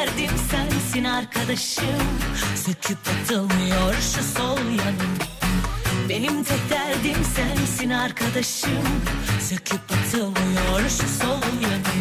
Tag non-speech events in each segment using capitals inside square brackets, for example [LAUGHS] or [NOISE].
derdim sensin arkadaşım. Söküp atılmıyor şu sol yanım. Benim tek derdim sensin arkadaşım. Söküp atılmıyor şu sol yanım.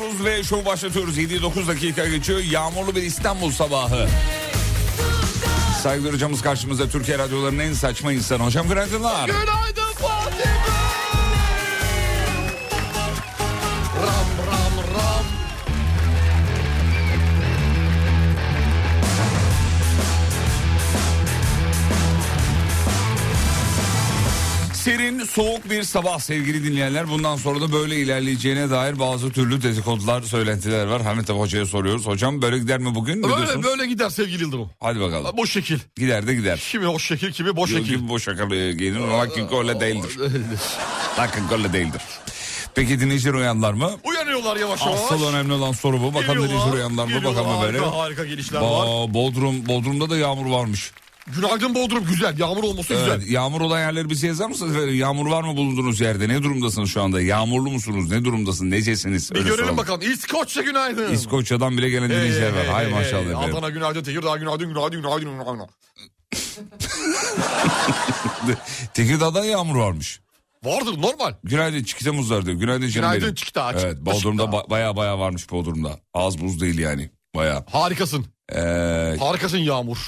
Diyoruz ve şovu başlatıyoruz. 7-9 dakika geçiyor. Yağmurlu bir İstanbul sabahı. Saygıdeğer hocamız karşımızda Türkiye radyolarının en saçma insanı. Hocam günaydınlar. Günaydın soğuk bir sabah sevgili dinleyenler. Bundan sonra da böyle ilerleyeceğine dair bazı türlü dedikodular, söylentiler var. Hamit abi hocaya soruyoruz. Hocam böyle gider mi bugün? Ne Böyle diyorsunuz? böyle gider sevgili Yıldırım. Hadi bakalım. Bu şekil. Gider de gider. Kimi hoş şekil kimi boş şekil. gibi boş şakalı giyinin. Lakin öyle değildir. [LAUGHS] Lakin öyle değildir. Peki dinleyiciler uyanlar mı? Uyanıyorlar yavaş yavaş. Asıl önemli olan soru bu. Bakalım dinleyiciler uyanlar mı? Bakalım böyle. Harika, harika gelişler var. Ba- Bodrum, Bodrum'da da yağmur varmış. Günaydın Bodrum güzel. Yağmur olması Evet, güzel. yağmur olan yerleri bize yazar mısınız? efendim? Yağmur var mı bulunduğunuz yerde? Ne durumdasınız şu anda? Yağmurlu musunuz? Ne durumdasın? Necesiniz? Bir Öyle görelim soralım. bakalım. İskoçya günaydın. İskoçya'dan bile gelen dinleyiciler var. Hay hey, maşallah hey. efendim. Adana günaydın, Tekirdağ günaydın, günaydın, günaydın, günaydın. [LAUGHS] Tekirdağ'da yağmur varmış. Vardır normal. Günaydın Çikitemuzlar diyor. Günaydın canım Günaydın benim. Çikita, Çik- Evet Bodrum'da Çikita. ba- baya baya varmış Bodrum'da. Az buz değil yani. Baya. Harikasın. Ee, Harikasın Yağmur.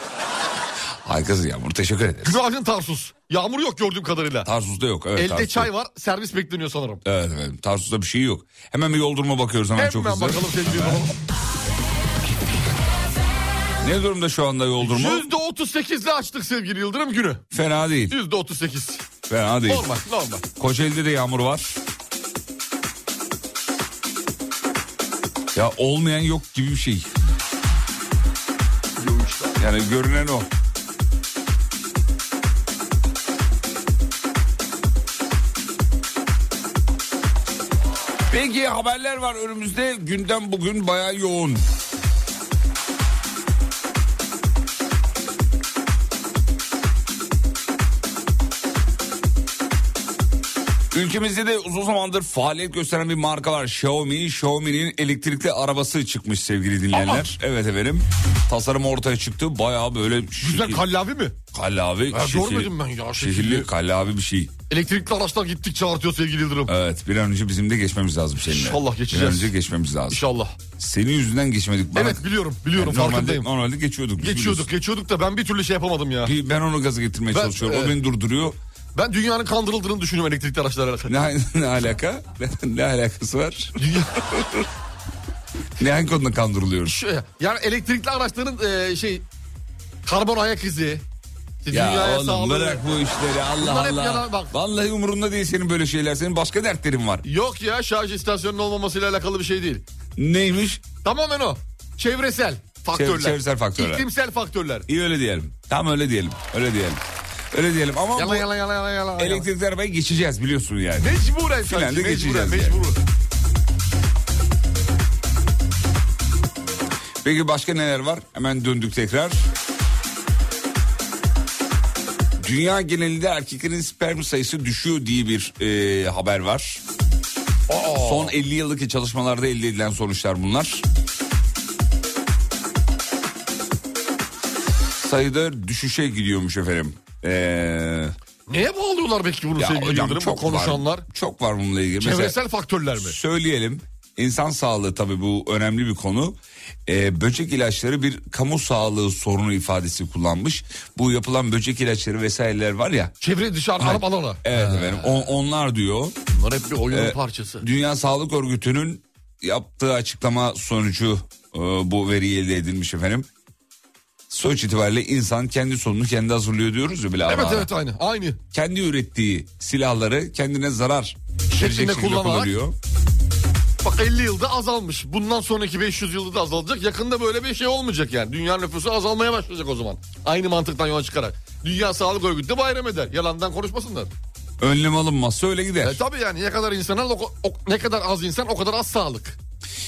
[LAUGHS] harikasın yağmur. Teşekkür ederiz. Günaydın Tarsus. Yağmur yok gördüğüm kadarıyla. Tarsus'ta yok. Evet, Elde Tarsus'ta çay var. Servis bekleniyor sanırım. Evet evet. Tarsus'ta bir şey yok. Hemen bir yol duruma bakıyoruz hemen, Hemen çok hızlı. bakalım sevgili. Ne durumda şu anda yol durumu? Yüzde otuz sekizle açtık sevgili Yıldırım günü. Fena değil. Yüzde otuz sekiz. Fena değil. Normal normal. Kocaeli'de de yağmur var. Ya olmayan yok gibi bir şey. Yani görünen o. Peki haberler var önümüzde. Gündem bugün bayağı yoğun. Ülkemizde de uzun zamandır faaliyet gösteren bir marka var. Xiaomi. Xiaomi'nin elektrikli arabası çıkmış sevgili dinleyenler. Evet efendim. Tasarım ortaya çıktı. Bayağı böyle Güzel kallavi mi? kallavi. Ya şekil- görmedim ben ya, şekilli. Şekilli kallavi bir şey. Elektrikli araçlar gittikçe artıyor sevgili Yıldırım. Evet bir an önce bizim de geçmemiz lazım seninle. İnşallah Bir geçeceğiz. an önce geçmemiz lazım. İnşallah. Senin yüzünden geçmedik. Bana- Evet biliyorum biliyorum Yani normalde, farkındayım. normalde geçiyorduk. biz Geçiyorduk geçiyorduk da ben bir türlü şey yapamadım ya. Bir- Ben onu gaza getirmeye Ben- çalışıyorum. O evet. beni durduruyor. Ben dünyanın kandırıldığını düşünüyorum elektrikli araçlarla. Ne, [LAUGHS] ne alaka? Ne, [LAUGHS] ne alakası var? Dünya, [LAUGHS] Ne hangi konuda kandırılıyoruz? Şu- yani elektrikli araçların e, şey karbon ayak izi. işte Ya oğlum sağlığı. bırak bu işleri Allah Bunlar Allah. yalan bak. Vallahi umurumda değil senin böyle şeyler. Senin başka dertlerin var. Yok ya şarj istasyonunun olmamasıyla alakalı bir şey değil. Neymiş? Tamamen o. Çevresel faktörler. çevresel faktörler. İklimsel faktörler. İyi öyle diyelim. Tamam öyle diyelim. Öyle diyelim. Öyle diyelim ama Yalan bu yalan yalan yalan yalan. elektrikli arabaya geçeceğiz biliyorsun yani. Mecburen Finalde sanki mecburen geçeceğiz mecburen. Peki başka neler var? Hemen döndük tekrar. Dünya genelinde erkeklerin sperm sayısı düşüyor diye bir e, haber var. Son 50 yıllık çalışmalarda elde edilen sonuçlar bunlar. Sayıda düşüşe gidiyormuş efendim. Ee, Neye bağlıyorlar belki bunu ya sevgili hocam Yıldırım? çok konuşanlar. var. Çok var bununla ilgili. Mesela- Çevresel faktörler mi? Söyleyelim. İnsan sağlığı tabii bu önemli bir konu. Ee, böcek ilaçları bir kamu sağlığı sorunu ifadesi kullanmış. Bu yapılan böcek ilaçları vesaireler var ya. Çevre dışarı alıp alana. Evet efendim o- onlar diyor. Bunlar hep bir oyunun Ee, parçası. Dünya Sağlık Örgütü'nün yaptığı açıklama sonucu e, bu veri elde edilmiş efendim. Sonuç itibariyle insan kendi sonunu kendi hazırlıyor diyoruz ya bile Evet ara. evet aynı. Aynı. Kendi ürettiği silahları kendine zarar Şeklinde kullanarak kullanıyor. Bak 50 yılda azalmış. Bundan sonraki 500 yılda da azalacak. Yakında böyle bir şey olmayacak yani. Dünya nüfusu azalmaya başlayacak o zaman. Aynı mantıktan yola çıkarak. Dünya Sağlık Örgütü de bayram eder. Yalandan konuşmasınlar. Önlem alınmazsa öyle gider. E tabii yani ne kadar insan al, o, o- ne kadar az insan o kadar az sağlık.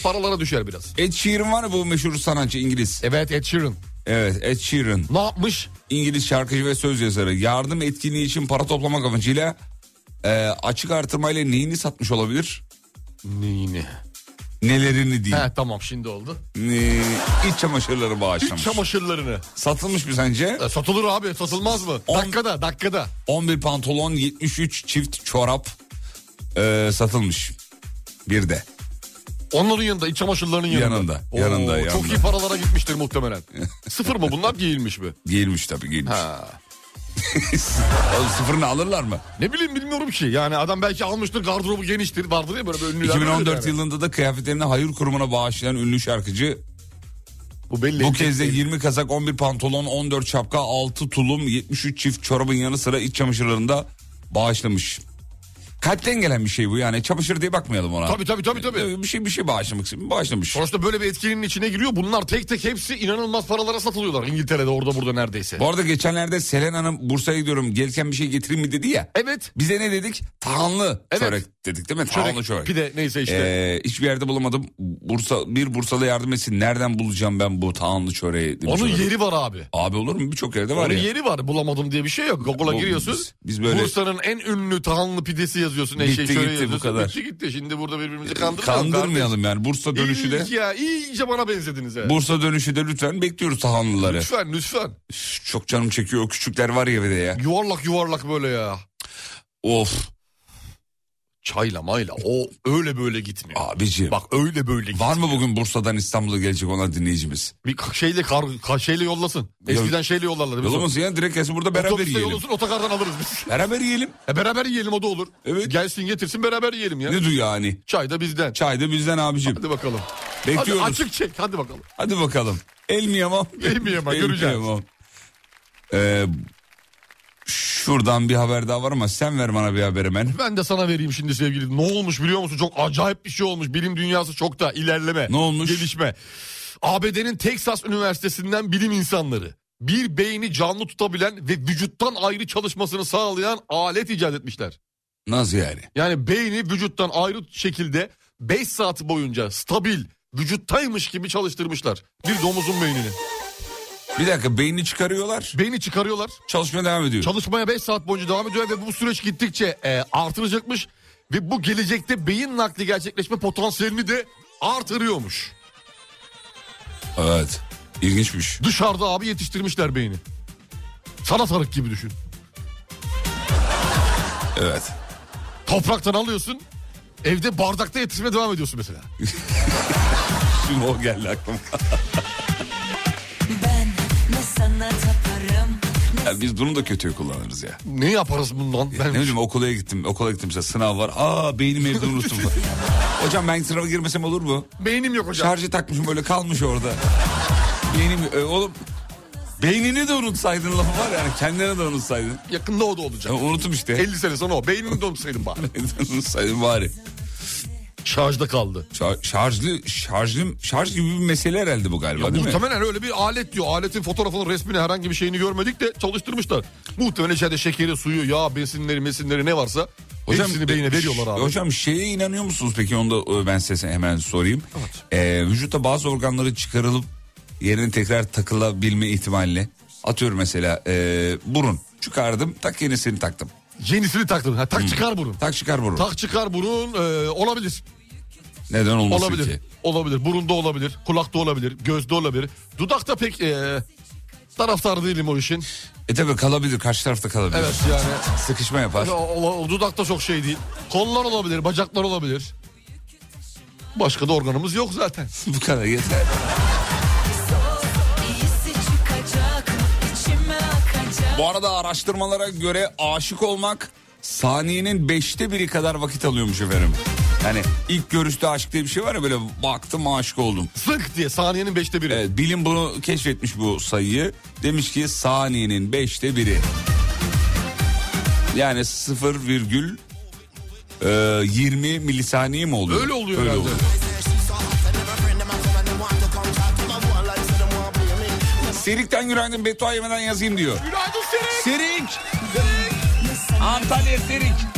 Paralara düşer biraz. Ed Sheeran var ya bu meşhur sanatçı İngiliz. Evet Ed Sheeran. Evet Ed Sheeran. Ne yapmış? İngiliz şarkıcı ve söz yazarı. Yardım etkinliği için para toplamak amacıyla e, açık artırmayla neyini satmış olabilir? Neyini? Nelerini değil. He tamam şimdi oldu. E, iç çamaşırları İç bağışlamış. çamaşırlarını. Satılmış mı sence? E, satılır abi satılmaz mı? On- Dakikada dakikada. 11 pantolon 73 çift çorap e, satılmış. Bir de. Onların yanında iç çamaşırlarının yanında. Yanında, yanında, Çok yanında. iyi paralara gitmiştir muhtemelen. [LAUGHS] Sıfır mı bunlar giyilmiş mi? Giyilmiş tabii giyilmiş. Ha. Oğlum Sıfırını alırlar mı? Ne bileyim bilmiyorum ki. Yani adam belki almıştır gardırobu geniştir. Vardır ya böyle bir ünlüler. 2014 böyledir yani. yılında da kıyafetlerini hayır kurumuna bağışlayan ünlü şarkıcı Bu belli. bu kez de 20 kazak 11 pantolon 14 şapka 6 tulum 73 çift çorabın yanı sıra iç çamaşırlarında bağışlamış. Kalpten gelen bir şey bu yani çamaşır diye bakmayalım ona. Tabii tabii tabii. tabii. Bir şey bir şey bağışlamak için bağışlamış. Sonuçta böyle bir etkinin içine giriyor. Bunlar tek tek hepsi inanılmaz paralara satılıyorlar. İngiltere'de orada burada neredeyse. Bu arada geçenlerde Selen Hanım Bursa'ya gidiyorum gelirken bir şey getireyim mi dedi ya. Evet. Bize ne dedik? Tahanlı Evet. çörek dedik değil mi? Tahanlı Çörek, çörek. pide neyse işte. Ee, hiçbir yerde bulamadım. Bursa bir Bursalı yardım etsin. Nereden bulacağım ben bu tahanlı çöreği? Onun olabilir. yeri var abi. Abi olur mu? Birçok yerde var Onun ya. yeri var. Bulamadım diye bir şey yok. Google'a giriyorsun. biz- biz böyle- Bursa'nın en ünlü tahanlı pidesi yazıyorsun. Bitti eşeği şöyle gitti, bu yazıyorsun. kadar. Bitti gitti. Şimdi burada birbirimizi kandırmayalım. Kandırmayalım yani. Bursa dönüşü de. İyi ya iyice bana benzediniz ha. Bursa dönüşü de lütfen bekliyoruz tahanlıları. Lütfen lütfen. Çok canım çekiyor. O küçükler var ya bir de ya. Yuvarlak yuvarlak böyle ya. Of. Çayla mayla o öyle böyle gitmiyor. Abiciğim. Bak öyle böyle gitmiyor. Var mı bugün Bursa'dan İstanbul'a gelecek olan dinleyicimiz? Bir şeyle kar, kar- şeyle yollasın. Eskiden şeyle yollarlardı. Yollamasın ya direkt gelsin burada beraber Otobüste yiyelim. yollasın otokardan alırız biz. [LAUGHS] Beraber yiyelim. E beraber yiyelim o da olur. Evet. Gelsin getirsin beraber yiyelim ya. Ne du yani? Çay da bizden. Çay da bizden abicim. Hadi bakalım. Bekliyoruz. Hadi açık çek hadi bakalım. Hadi bakalım. El mi yamam? El mi yamam? Göreceğiz. yamam. Ee, şuradan bir haber daha var ama sen ver bana bir haber hemen. Ben de sana vereyim şimdi sevgili. Ne olmuş biliyor musun? Çok acayip bir şey olmuş. Bilim dünyası çok da ilerleme. Ne olmuş? Gelişme. ABD'nin Texas Üniversitesi'nden bilim insanları bir beyni canlı tutabilen ve vücuttan ayrı çalışmasını sağlayan alet icat etmişler. Nasıl yani? Yani beyni vücuttan ayrı şekilde 5 saat boyunca stabil vücuttaymış gibi çalıştırmışlar. Bir domuzun beynini. Bir dakika beynini çıkarıyorlar. Beyni çıkarıyorlar. Çalışmaya devam ediyor. Çalışmaya 5 saat boyunca devam ediyor ve bu süreç gittikçe e, artıracakmış. Ve bu gelecekte beyin nakli gerçekleşme potansiyelini de artırıyormuş. evet. İlginçmiş. Dışarıda abi yetiştirmişler beyni. Salatalık gibi düşün. Evet. Topraktan alıyorsun. Evde bardakta yetiştirmeye devam ediyorsun mesela. [LAUGHS] Şimdi o geldi aklıma. Ya biz bunu da kötüye kullanırız ya. Ne yaparız bundan? Ben Ne bileyim okula gittim. Okula gittim mesela sınav var. Aa beynim evde unuttum. [LAUGHS] Hocam ben sınava girmesem olur mu? Beynim yok hocam. Şarjı takmışım böyle kalmış orada. Beynim e, oğlum beynini de unutsaydın lafı var yani kendine de unutsaydın. Yakında o da olacak. Ya, unuttum işte. 50 sene sonra o. Beynini de unutsaydın bari. [LAUGHS] unutsaydın bari. Şarjda kaldı. Şar- şarjlı, şarjlı, şarj gibi bir mesele herhalde bu galiba Ya değil mi? muhtemelen öyle bir alet diyor. Aletin fotoğrafını, resmini herhangi bir şeyini görmedik de çalıştırmışlar. Muhtemelen içeride şekeri, suyu, yağ, besinleri, mesinleri ne varsa hepsini beyine e, veriyorlar abi. Hocam şeye inanıyor musunuz peki onu da e, ben size hemen sorayım. Ee, vücutta bazı organları çıkarılıp yerine tekrar takılabilme ihtimaline. Atıyorum mesela e, burun çıkardım tak yenisini taktım. Yenisini taktın. Ha, tak çıkar burun. Tak çıkar burun. Tak çıkar burun e, olabilir. Neden olmasın Olabilir. ki? Olabilir. Burunda olabilir. Kulakta olabilir. Gözde olabilir. Dudakta pek e, taraftar değilim o işin. E tabi kalabilir karşı tarafta kalabilir. Evet yani. Sıkışma yapar. O, o- o dudakta çok şey değil. Kollar olabilir, bacaklar olabilir. Başka da organımız yok zaten. [LAUGHS] Bu kadar yeter. Bu arada araştırmalara göre aşık olmak saniyenin beşte biri kadar vakit alıyormuş efendim. Yani ilk görüşte aşk diye bir şey var ya böyle baktım aşık oldum. Sık diye saniyenin beşte biri. Evet, bilim bunu keşfetmiş bu sayıyı. Demiş ki saniyenin beşte biri. Yani 0 virgül e, 20 milisaniye mi oluyor? Öyle oluyor Öyle herhalde. oluyor. Serik'ten günaydın beddua yemeden yazayım diyor. Günaydın Serik. Serik. Antalya Serik.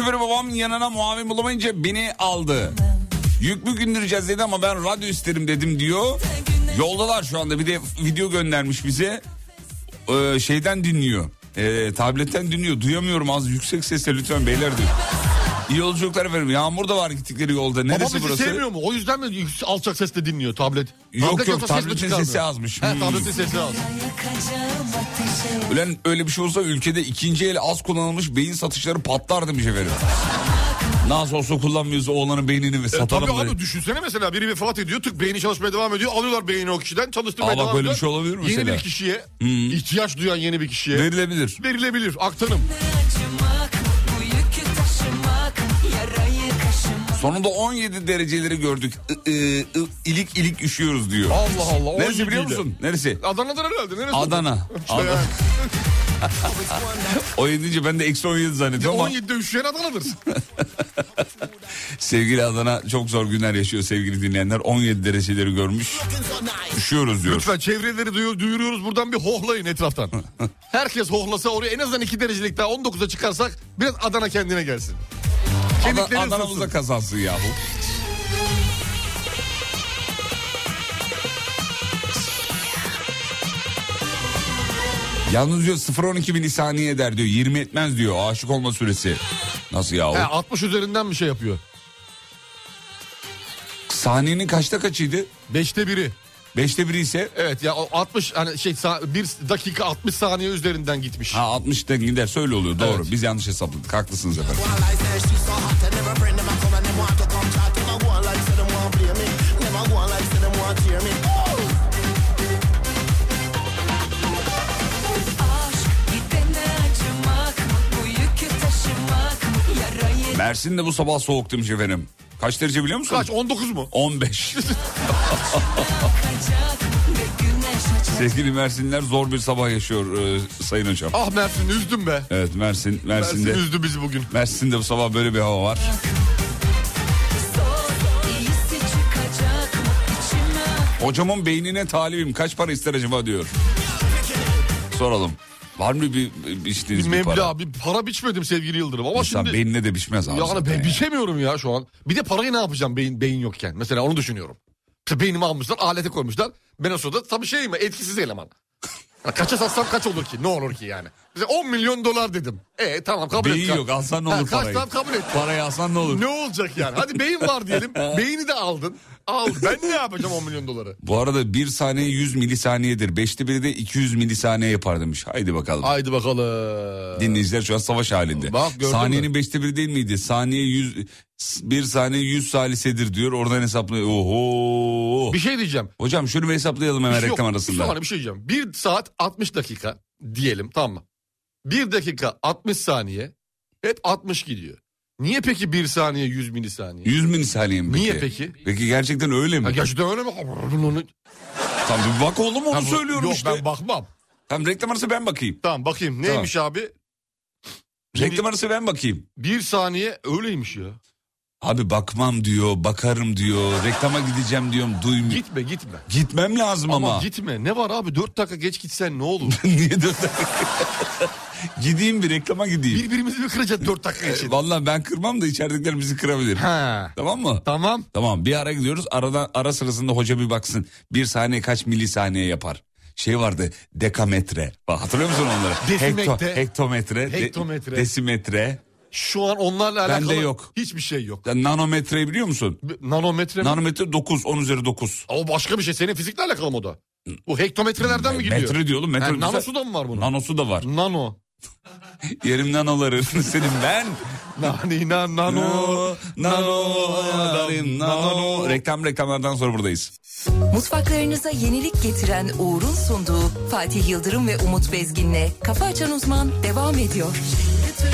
Şoförü babam yanına muavin bulamayınca beni aldı. Yük mü gündireceğiz dedi ama ben radyo isterim dedim diyor. Yoldalar şu anda bir de video göndermiş bize. Ee, şeyden dinliyor. Ee, tabletten dinliyor. Duyamıyorum az yüksek sesle lütfen beyler diyor. İyi yolculuklar efendim. Yağmur da var gittikleri yolda. Neresi Baba bizi burası? sevmiyor mu? O yüzden mi alçak sesle dinliyor tablet? Yok, Tablet yok, mi tabletin çıkarmıyor? sesi azmış. He, Hmm. tabletin sesi az. Ulan öyle bir şey olsa ülkede ikinci el az kullanılmış beyin satışları patlar demiş efendim. Nasıl olsa kullanmıyoruz oğlanın beynini ve E, satalım. tabii böyle. abi düşünsene mesela biri vefat ediyor tık beyni çalışmaya devam ediyor alıyorlar beyni o kişiden çalıştırmaya Aa, devam böyle bir şey olabilir mi Yeni mesela? bir kişiye ihtiyaç duyan yeni bir kişiye Verilebilir. verilebilir aktanım. Sonunda 17 dereceleri gördük. I, I- I- ilik ilik üşüyoruz diyor. Allah Allah. Neresi 17 biliyor musun? Neresi? Adana'dan herhalde. Neresi? Adana. İşte Adana. [LAUGHS] yani. O deyince ben de eksi 17 zannediyorum ama 17'de üşüyen Adana'dır. [LAUGHS] sevgili Adana çok zor günler yaşıyor sevgili dinleyenler. 17 dereceleri görmüş. Üşüyoruz diyor. Lütfen çevreleri duyu- duyuruyoruz buradan bir hohlayın etraftan. [LAUGHS] Herkes hohlasa oraya en azından 2 derecelik daha 19'a çıkarsak biraz Adana kendine gelsin. Ada- Kemikleri Adana'mıza ısınsın. kazansın yahu. Yalnız diyor 0-12 milisaniye eder diyor. 20 etmez diyor aşık olma süresi. Nasıl yahu? He, 60 üzerinden bir şey yapıyor. Saniyenin kaçta kaçıydı? 5'te biri. Beşte biri ise Evet ya o 60 hani şey bir dakika 60 saniye üzerinden gitmiş. ha 60'tan gider söyle oluyor doğru. Evet. Biz yanlış hesapladık. Haklısınız efendim. Mersin'de bu sabah soğuk demiş efendim. Kaç derece biliyor musun? Kaç 19 mu? 15. [LAUGHS] Sevgili Mersinliler zor bir sabah yaşıyor e, sayın hocam. Ah Mersin üzdüm be. Evet Mersin, Mersin Mersin'de. üzdü bizi bugün. Mersin'de bu sabah böyle bir hava var. Hocamın beynine talibim kaç para ister acaba diyor. Soralım. Var mı bir, bir Bir bir, meblağ para? bir para biçmedim sevgili Yıldırım ama İnsan şimdi beynine de biçmez abi. yani ben ya. biçemiyorum ya şu an. Bir de parayı ne yapacağım beyin beyin yokken? Mesela onu düşünüyorum. Beynimi almışlar, alete koymuşlar. Ben o sırada tabii şey mi etkisiz eleman. Kaça satsam kaç olur ki? Ne olur ki yani? Mesela 10 milyon dolar dedim. E tamam kabul et. Beyin yok alsan ne Ha, olur kaç parayı. tamam kabul et. Parayı alsan ne olur? Ne olacak yani? Hadi beyin var diyelim. [LAUGHS] Beyni de aldın. Al. Ben ne yapacağım 10 milyon doları? Bu arada bir saniye 100 milisaniyedir. Beşte biri de 200 milisaniye yapar demiş. Haydi bakalım. Haydi bakalım. Dinleyiciler şu an savaş halinde. Bak, gördün Saniyenin mü? beşte biri değil miydi? Saniye 100 bir saniye 100 salisedir diyor. Oradan hesaplıyor. Oho. Bir şey diyeceğim. Hocam şunu bir hesaplayalım hemen şey reklam yok. arasında. Bir bir şey diyeceğim. 1 saat 60 dakika diyelim tamam mı? 1 dakika 60 saniye hep 60 gidiyor. Niye peki 1 saniye 100 milisaniye? 100 milisaniye mi peki? Niye peki? Peki gerçekten öyle mi? Ha, gerçekten öyle mi? Tamam bir bak oğlum onu Ha, bu- söylüyorum Yok işte. ben bakmam. Tamam reklam arası ben bakayım. Tamam bakayım neymiş abi? Reklam arası ben bakayım. 1 saniye öyleymiş ya. Abi bakmam diyor, bakarım diyor, reklama gideceğim diyorum, duymuyor. Gitme gitme. Gitmem lazım Ama, ama. gitme. Ne var abi 4 dakika geç gitsen ne olur? [LAUGHS] Niye dört dakika? [LAUGHS] Gideyim bir reklama gideyim. Birbirimizi mi kıracağız 4 dakika için? E, Vallahi ben kırmam da içeridekiler bizi kırabilir. Ha. Tamam mı? Tamam. Tamam bir ara gidiyoruz. Arada ara sırasında hoca bir baksın. Bir saniye kaç milisaniye yapar? Şey vardı dekametre. Bak hatırlıyor musun onları? Desimetre. hektometre. de- Hektometre. desimetre. Şu an onlarla Bende alakalı yok. hiçbir şey yok. Sen nanometreyi biliyor musun? Nanometre mi? Nanometre 9, 10 üzeri 9. O başka bir şey. Senin fizikle alakalı mı o da? Bu hektometrelerden mi gidiyor? Metre diyor oğlum. Metre diyorsa- nanosu da mı var bunun? Nanosu da var. Nano. [LAUGHS] Yerim nanoları [LAUGHS] senin ben. [LAUGHS] Nani na nano. nano, nano, nano. Reklam reklamlardan sonra buradayız. Mutfaklarınıza yenilik getiren Uğur'un sunduğu Fatih Yıldırım ve Umut Bezgin'le Kafa Açan Uzman devam ediyor. Bütün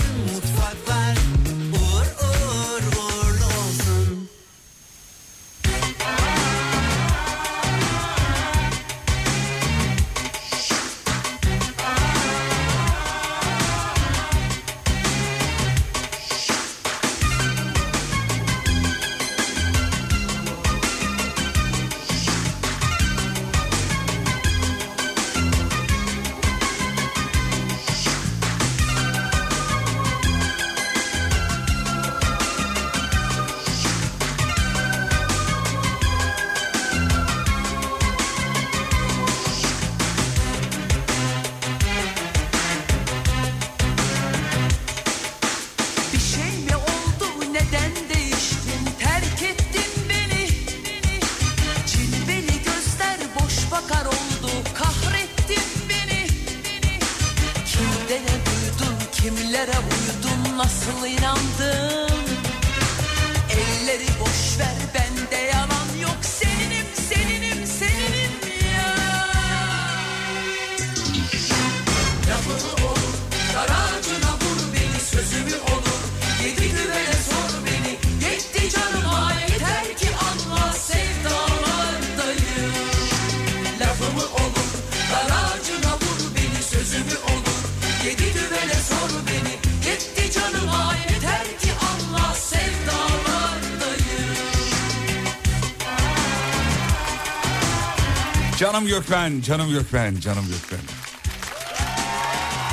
Canım Gökmen, canım Gökmen, canım Gökmen.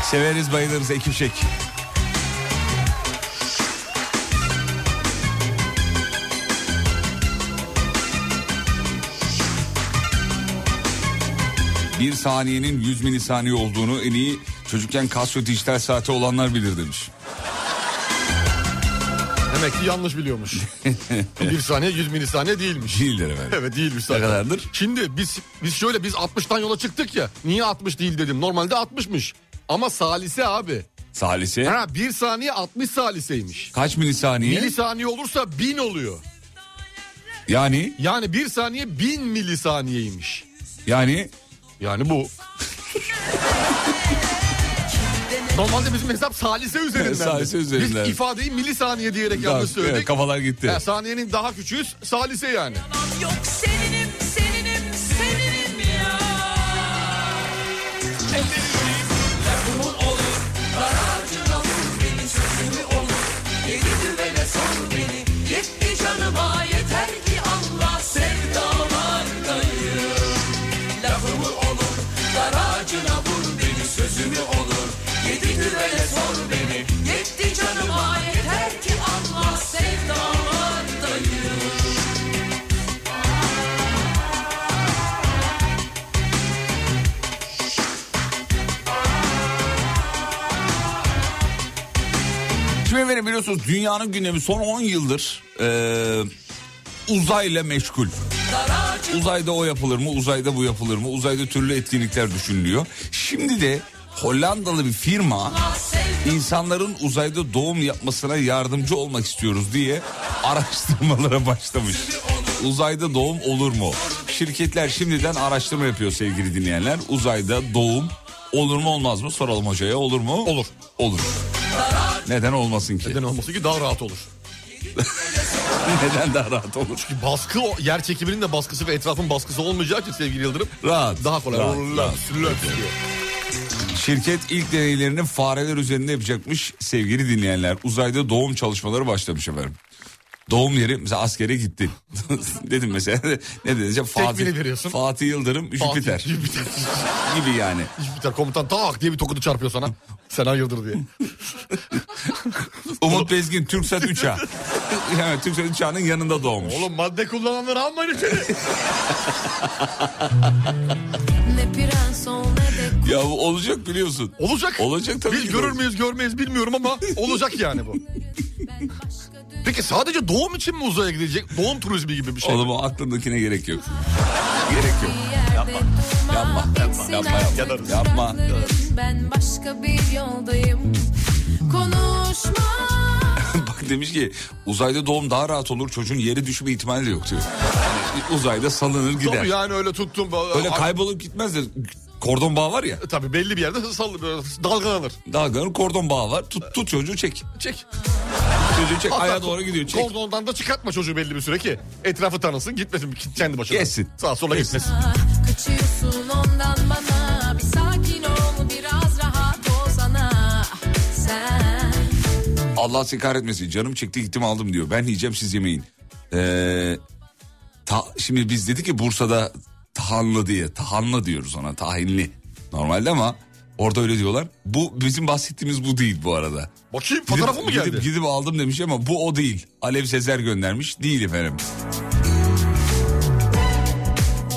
Severiz bayılırız ekip şek. Bir saniyenin 100 milisaniye olduğunu en iyi çocukken Casio dijital saati olanlar bilir demiş. Demek ki yanlış biliyormuş. [LAUGHS] bir saniye 100 milisaniye değilmiş. Değildir efendim. Evet değilmiş Ne zaten. kadardır? Şimdi biz biz şöyle biz 60'tan yola çıktık ya. Niye 60 değil dedim. Normalde 60'mış. Ama salise abi. Salise Ha bir saniye 60 saliseymiş. kaç milisaniye? Milisaniye olursa 1000 oluyor. yani Yani bir saniye 1000 milisaniyeymiş. yani Yani bu. [LAUGHS] Normalde bizim hesap salise üzerinden. Salise üzerinden. Biz ifadeyi milisaniye diyerek Daha- yanlış söyledik. evet, kafalar gitti. Ha, saniyenin daha küçüğü salise yani. Yok seninim seninim seninim ya efendim biliyorsunuz dünyanın gündemi son 10 yıldır e, uzayla meşgul. Uzayda o yapılır mı? Uzayda bu yapılır mı? Uzayda türlü etkinlikler düşünülüyor. Şimdi de Hollandalı bir firma insanların uzayda doğum yapmasına yardımcı olmak istiyoruz diye araştırmalara başlamış. Uzayda doğum olur mu? Şirketler şimdiden araştırma yapıyor sevgili dinleyenler. Uzayda doğum olur mu olmaz mı? Soralım hocaya olur mu? Olur. Olur. Neden olmasın ki? Neden olması ki daha rahat olur. [LAUGHS] Neden daha rahat olur? Baskı o yer çekiminin de baskısı ve etrafın baskısı olmayacağı için sevgili Yıldırım. Rahat. Daha kolay. Rahat, Löps, rahat. diyor. Şirket ilk deneylerini fareler üzerinde yapacakmış sevgili dinleyenler. Uzayda doğum çalışmaları başlamış efendim. Doğum yeri mesela askere gittin. [LAUGHS] Dedim mesela ne diyeceğim Fatih, veriyorsun. Fatih Yıldırım Jüpiter Fatih, Jüpiter. [LAUGHS] gibi yani. Jüpiter komutan tak diye bir tokadı çarpıyor sana. [LAUGHS] Sen hayırdır diye. Umut Bezgin Türksat uçağı. yani Türksat uçağının yanında doğmuş. Oğlum madde kullananları almayın içeri. Ya bu olacak biliyorsun. Olacak. Olacak tabii Biz ki görür müyüz görmeyiz bilmiyorum ama olacak yani bu. Peki sadece doğum için mi uzaya gidilecek? Doğum turizmi gibi bir şey. Oğlum o aklındakine gerek yok. Gerek yok. Yapma, yapma, yapma, yapma, yapma. dudakların. Ben başka bir yoldayım. Konuşma. [LAUGHS] Bak demiş ki uzayda doğum daha rahat olur çocuğun yere düşme ihtimali de yok diyor. Yani uzayda salınır gider. Tabii yani öyle tuttum. Öyle kaybolup gitmez de kordon bağı var ya. Tabii belli bir yerde sall dalgalanır. Dalganın kordon bağı var. Tut, tut çocuğu çek. Çek. Çocuğu çek Hatta ayağa [LAUGHS] doğru gidiyor çek. Kordondan da çıkartma çocuğu belli bir süre ki. Etrafı tanısın gitmesin kendi başına. Geçsin. Sağa sola Geçsin. gitmesin. Kaçıyorsun ondan bana. Bir sakin ol biraz rahat olsana. Sen. Allah seni kahretmesin canım çekti gittim aldım diyor. Ben yiyeceğim siz yemeyin. Ee, ta, şimdi biz dedik ki Bursa'da tahanlı diye. Tahanlı diyoruz ona tahinli. Normalde ama orada öyle diyorlar. Bu bizim bahsettiğimiz bu değil bu arada. Bakayım Gidip- fotoğrafı mı geldi? Gidip, gidip aldım demiş ama bu o değil. Alev Sezer göndermiş. Değil efendim.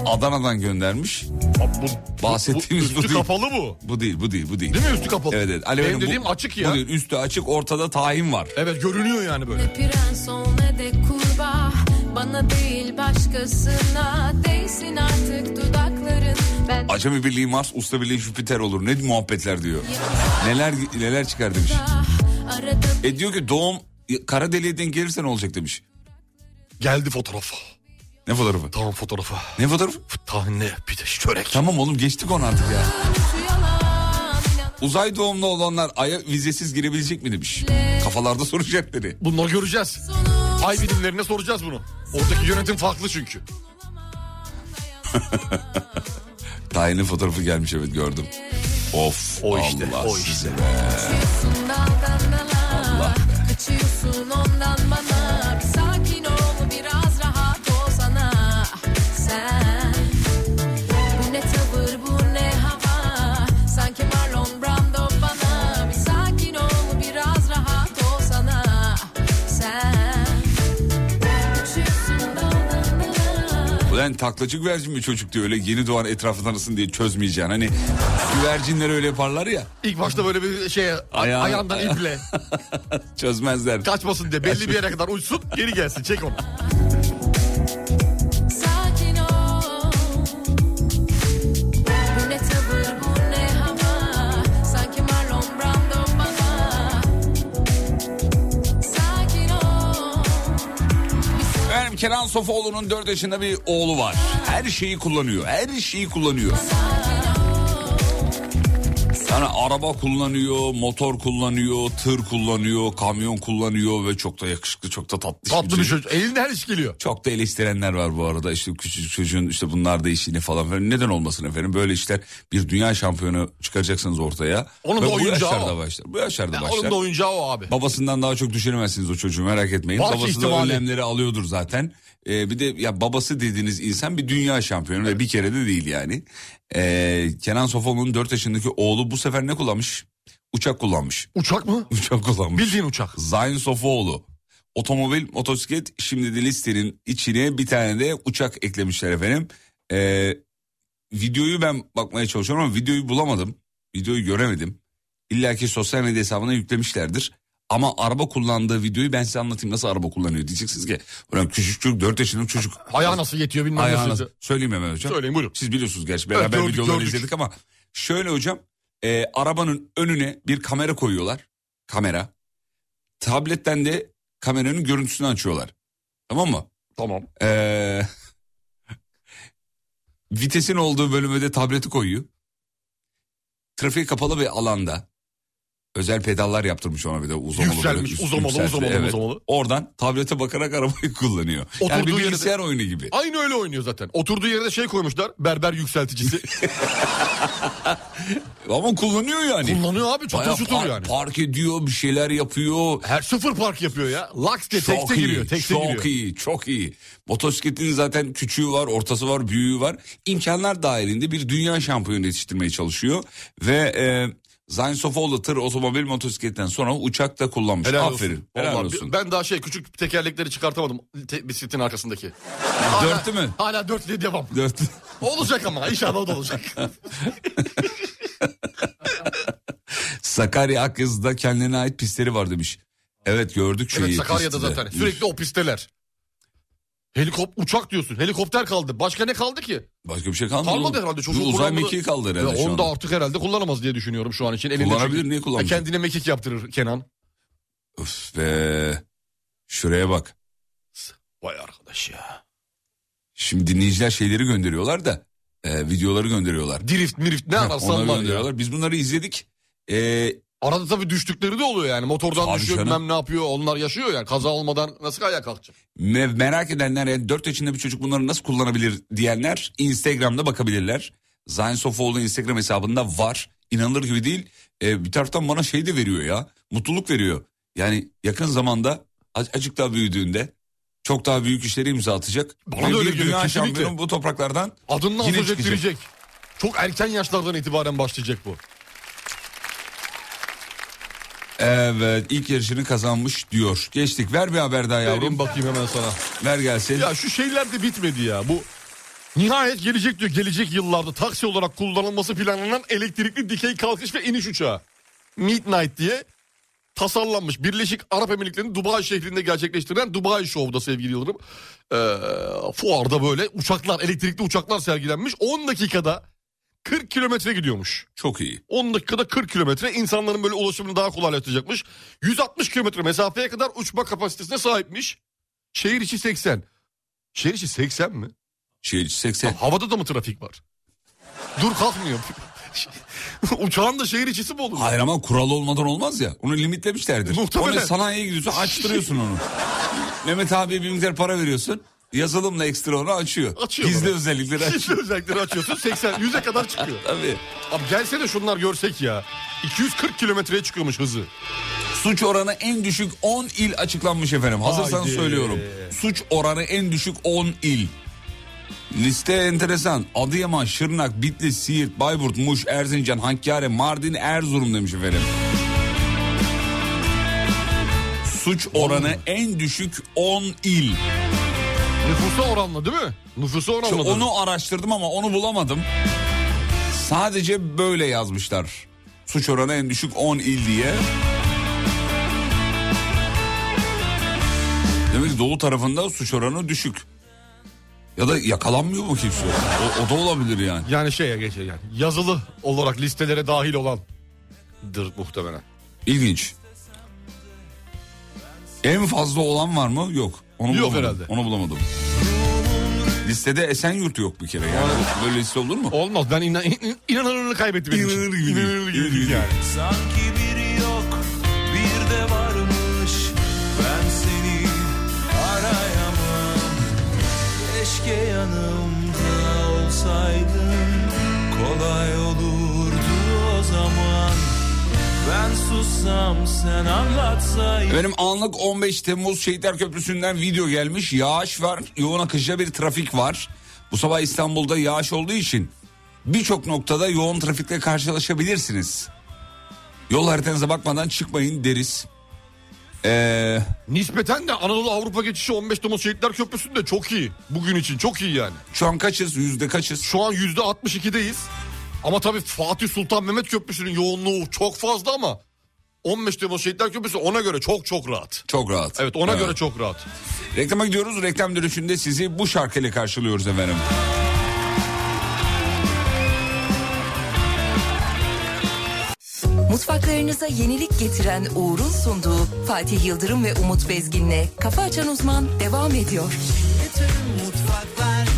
Adana'dan göndermiş. Abi bu, Bahsettiğimiz bu üstü değil. kapalı bu. Bu değil, bu değil, bu değil. Değil mi üstü kapalı? Evet, evet. Alev Benim Hanım, bu- dediğim açık ya. Bu değil, üstü açık, ortada tahin var. Evet görünüyor yani böyle. Ne prens ol ne de kurbağa. Bana değil başkasına. Değsin artık dudakların. Ben Acemi Birliği Mars, Usta Birliği Jüpiter olur. Ne muhabbetler diyor. Neler neler çıkar demiş. E diyor ki doğum kara deliğe denk gelirse ne olacak demiş. Geldi fotoğraf. Ne fotoğrafı? Tamam fotoğrafı. Ne fotoğrafı? Tahinli bir de çörek. Tamam oğlum geçtik onu artık ya. Uzay doğumlu olanlar aya vizesiz girebilecek mi demiş. Kafalarda soru işaretleri. Bunları göreceğiz. Ay bilimlerine soracağız bunu. Oradaki yönetim farklı çünkü. [LAUGHS] Tayinli fotoğrafı gelmiş evet gördüm. Of O işte, Allah o işte. sizi be. Allah be. Ulan taklacı güvercin mi çocuk diyor öyle yeni doğan etrafı tanısın diye çözmeyeceksin. Hani güvercinler öyle yaparlar ya İlk başta böyle bir şey Ayağı- ayağından iple [LAUGHS] çözmezler. kaçmasın diye belli bir yere kadar uçsun geri gelsin çek onu. Kenan Sofoğlu'nun 4 yaşında bir oğlu var. Her şeyi kullanıyor. Her şeyi kullanıyor. Yani araba kullanıyor, motor kullanıyor, tır kullanıyor, kamyon kullanıyor ve çok da yakışıklı, çok da tatlı. Tatlı bir çocuk. Elinde her iş geliyor. Çok da eleştirenler var bu arada. İşte küçücük çocuğun işte bunlar da işini falan. falan. Neden olmasın efendim? Böyle işler bir dünya şampiyonu çıkaracaksınız ortaya. Onun Ve da bu oyuncağı yaşlarda o. başlar. Bu yaşlarda Ya başlar. onun da oyuncağı o abi. Babasından daha çok düşünemezsiniz o çocuğu merak etmeyin. Var babası da önlemleri alıyordur zaten. Ee, bir de ya babası dediğiniz insan bir dünya şampiyonu ve bir kere de değil yani. Ee, Kenan Sofoğlu'nun 4 yaşındaki oğlu bu sefer ne kullanmış? Uçak kullanmış. Uçak mı? [LAUGHS] Uçak kullanmış. Bildiğin uçak. Zayn Sofoğlu. Otomobil, motosiklet şimdi de listenin içine bir tane de uçak eklemişler efendim. Ee, videoyu ben bakmaya çalışıyorum ama videoyu bulamadım. Videoyu göremedim. İlla ki sosyal medya hesabına yüklemişlerdir. Ama araba kullandığı videoyu ben size anlatayım nasıl araba kullanıyor. Diyeceksiniz ki ulan küçük çocuk 4 yaşında çocuk. Ayağı nasıl yetiyor bilmem Ayağı nasıl? Söyleyeyim hemen hocam. Söyleyin buyurun. Siz biliyorsunuz gerçi beraber Evet, gördük, videoları gördük. izledik ama şöyle hocam e, arabanın önüne bir kamera koyuyorlar. Kamera. Tabletten de kameranın görüntüsünü açıyorlar. Tamam mı? Tamam. Ee, [LAUGHS] vitesin olduğu bölüme de tableti koyuyor. Trafik kapalı bir alanda. Özel pedallar yaptırmış ona bir de uzamalı. Yükselmiş, üst- uzamalı, yükseltili, uzamalı, uzamalı. Oradan tablete bakarak arabayı [LAUGHS] kullanıyor. yani Oturduğu bir yerde- bilgisayar oyunu gibi. Aynı öyle oynuyor zaten. Oturduğu yerde şey koymuşlar. Berber yükselticisi. [LAUGHS] Ama kullanıyor yani. Kullanıyor abi. Çatır Bayağı çutur par- yani. Park ediyor bir şeyler yapıyor. Her sıfır park yapıyor ya. Laks diye tekte iyi, giriyor. Tekte çok giriyor. iyi, çok iyi. Motosikletin zaten küçüğü var, ortası var, büyüğü var. İmkanlar dahilinde bir dünya şampiyonu yetiştirmeye çalışıyor. Ve e, Zayn Sofoğlu tır, otomobil, motosikletten sonra uçak da kullanmış. Helal Aferin, olsun. helal Vallahi olsun. Ben daha şey küçük tekerlekleri çıkartamadım te- bisikletin arkasındaki. [LAUGHS] Dörtlü mü? Hala dörtlüye devam. Dört. Olacak ama inşallah o da olacak. [LAUGHS] Sakarya Akyazı'da kendine ait pistleri var demiş. Evet gördük şeyi. evet Sakarya'da pisti de. zaten sürekli o pisteler. Helikop uçak diyorsun. Helikopter kaldı. Başka ne kaldı ki? Başka bir şey kalmadı. Kalmadı herhalde. Çocuğun uzay kullanmadığı- mekiği kaldı herhalde Ya şu onu da anda. artık herhalde kullanamaz diye düşünüyorum şu an için. Elinde Kullanabilir, çünkü. niye kullanmayacak? E, Kendine mekik yaptırır Kenan. Öf be. Şuraya bak. Vay arkadaş ya. Şimdi dinleyiciler şeyleri gönderiyorlar da e, videoları gönderiyorlar. Drift mirift ne ararsan Onları var ya. gönderiyorlar. Biz bunları izledik. E, Arada tabii düştükleri de oluyor yani. Motordan Tabii düşüyor canım. bilmem ne yapıyor. Onlar yaşıyor yani. Kaza olmadan nasıl ayağa kalkacak? me- merak edenler yani 4 yaşında bir çocuk bunları nasıl kullanabilir diyenler Instagram'da bakabilirler. Zayn Sofoğlu Instagram hesabında var. İnanılır gibi değil. E, bir taraftan bana şey de veriyor ya. Mutluluk veriyor. Yani yakın zamanda az- azıcık daha büyüdüğünde çok daha büyük işleri imza atacak. Bana Ve da öyle bir geliyor, dünya kesinlikle. şampiyonu bu topraklardan Adından Yine söz çıkacak. Çok erken yaşlardan itibaren başlayacak bu. Evet ilk yarışını kazanmış diyor. Geçtik ver bir haber daha Vereyim yavrum. bakayım hemen sana. Ver gelsin. Ya şu şeyler de bitmedi ya. Bu nihayet gelecek diyor. Gelecek yıllarda taksi olarak kullanılması planlanan elektrikli dikey kalkış ve iniş uçağı. Midnight diye tasarlanmış. Birleşik Arap Emirlikleri'nin Dubai şehrinde gerçekleştirilen Dubai Show'da sevgili Yıldırım. Ee, fuarda böyle uçaklar, elektrikli uçaklar sergilenmiş. 10 dakikada 40 kilometre gidiyormuş. Çok iyi. 10 dakikada 40 kilometre insanların böyle ulaşımını daha kolaylaştıracakmış. 160 kilometre mesafeye kadar uçma kapasitesine sahipmiş. Şehir içi 80. Şehir içi 80 mi? Şehir içi 80. Havada da mı trafik var? Dur kalkmıyor. [LAUGHS] Uçağın da şehir içisi mi olur? Hayır ama kural olmadan olmaz ya. Onu limitlemişlerdir. Muhtemelen. Onu sanayiye gidiyorsun açtırıyorsun onu. [LAUGHS] Mehmet abiye bir miktar para veriyorsun. Yazılımla ekstra onu açıyor. Açıyor Gizli bana. özellikleri açıyor. Gizli özellikleri açıyorsun 80 100'e kadar çıkıyor. Tabii. Abi gelse de şunlar görsek ya. 240 kilometreye çıkıyormuş hızı. Suç oranı en düşük 10 il açıklanmış efendim. Hazırsanız Haydi. söylüyorum. Suç oranı en düşük 10 il. Liste enteresan. Adıyaman, Şırnak, Bitlis, Siirt, Bayburt, Muş, Erzincan, Hakkari, Mardin, Erzurum demiş efendim. Suç oranı en düşük 10 il. Nüfusa oranla değil mi? Nüfusa oranla. onu araştırdım ama onu bulamadım. Sadece böyle yazmışlar. Suç oranı en düşük 10 il diye. Demek ki doğu tarafında suç oranı düşük. Ya da yakalanmıyor mu kimse? O, o da olabilir yani. Yani şeye geçer yani. Yazılı olarak listelere dahil olan. Dır muhtemelen. İlginç. En fazla olan var mı? Yok. Onu Yok bulamadım. herhalde. Onu bulamadım. Listede Esenyurt yok bir kere yani. Böyle liste olur mu? Olmaz ben inan, in, inanırını kaybettim. benim için. İnanır gibi. İnanır gibi İnanır gibi. yani. Sanki Ben sussam sen anlatsaydın Benim anlık 15 Temmuz Şehitler Köprüsü'nden video gelmiş. Yağış var, yoğun akıcı bir trafik var. Bu sabah İstanbul'da yağış olduğu için birçok noktada yoğun trafikle karşılaşabilirsiniz. Yol haritanıza bakmadan çıkmayın deriz. Ee, Nispeten de Anadolu Avrupa geçişi 15 Temmuz Şehitler Köprüsü'nde çok iyi. Bugün için çok iyi yani. şu an kaçız? Yüzde kaçız? Şu an yüzde 62'deyiz. Ama tabii Fatih Sultan Mehmet Köprüsü'nün yoğunluğu çok fazla ama 15 Temmuz Şehitler Köprüsü ona göre çok çok rahat. Çok rahat. Evet ona göre çok rahat. Reklama gidiyoruz. Reklam dönüşünde sizi bu şarkıyla karşılıyoruz efendim. Mutfaklarınıza yenilik getiren Uğur'un sunduğu Fatih Yıldırım ve Umut Bezgin'le Kafa Açan Uzman devam ediyor. Bütün mutfaklar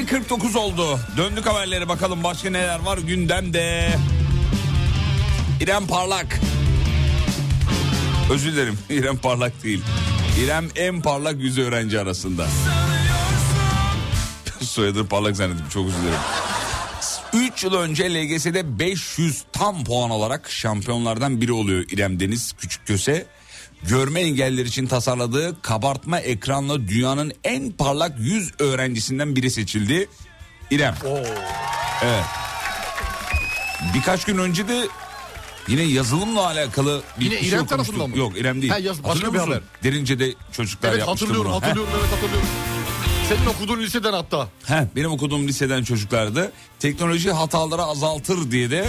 7.49 oldu. Döndük haberlere bakalım başka neler var gündemde. İrem Parlak. Özür dilerim [LAUGHS] İrem Parlak değil. İrem en parlak yüz öğrenci arasında. [LAUGHS] Soyadı parlak zannettim çok özür dilerim. 3 yıl önce LGS'de 500 tam puan alarak şampiyonlardan biri oluyor İrem Deniz Küçükköse. Görme engelliler için tasarladığı kabartma ekranla dünyanın en parlak 100 öğrencisinden biri seçildi. İrem. Evet. Birkaç gün önce de yine yazılımla alakalı bir Yine bir İrem okumuştuk. tarafından mı? Yok İrem değil. Ha, yaz- başka bir haber. Derince'de çocuklar Evet yapmıştı hatırlıyorum bunu. Heh. hatırlıyorum evet hatırlıyorum. Senin okuduğun liseden hatta. Heh, benim okuduğum liseden çocuklardı. Teknoloji hataları azaltır diye de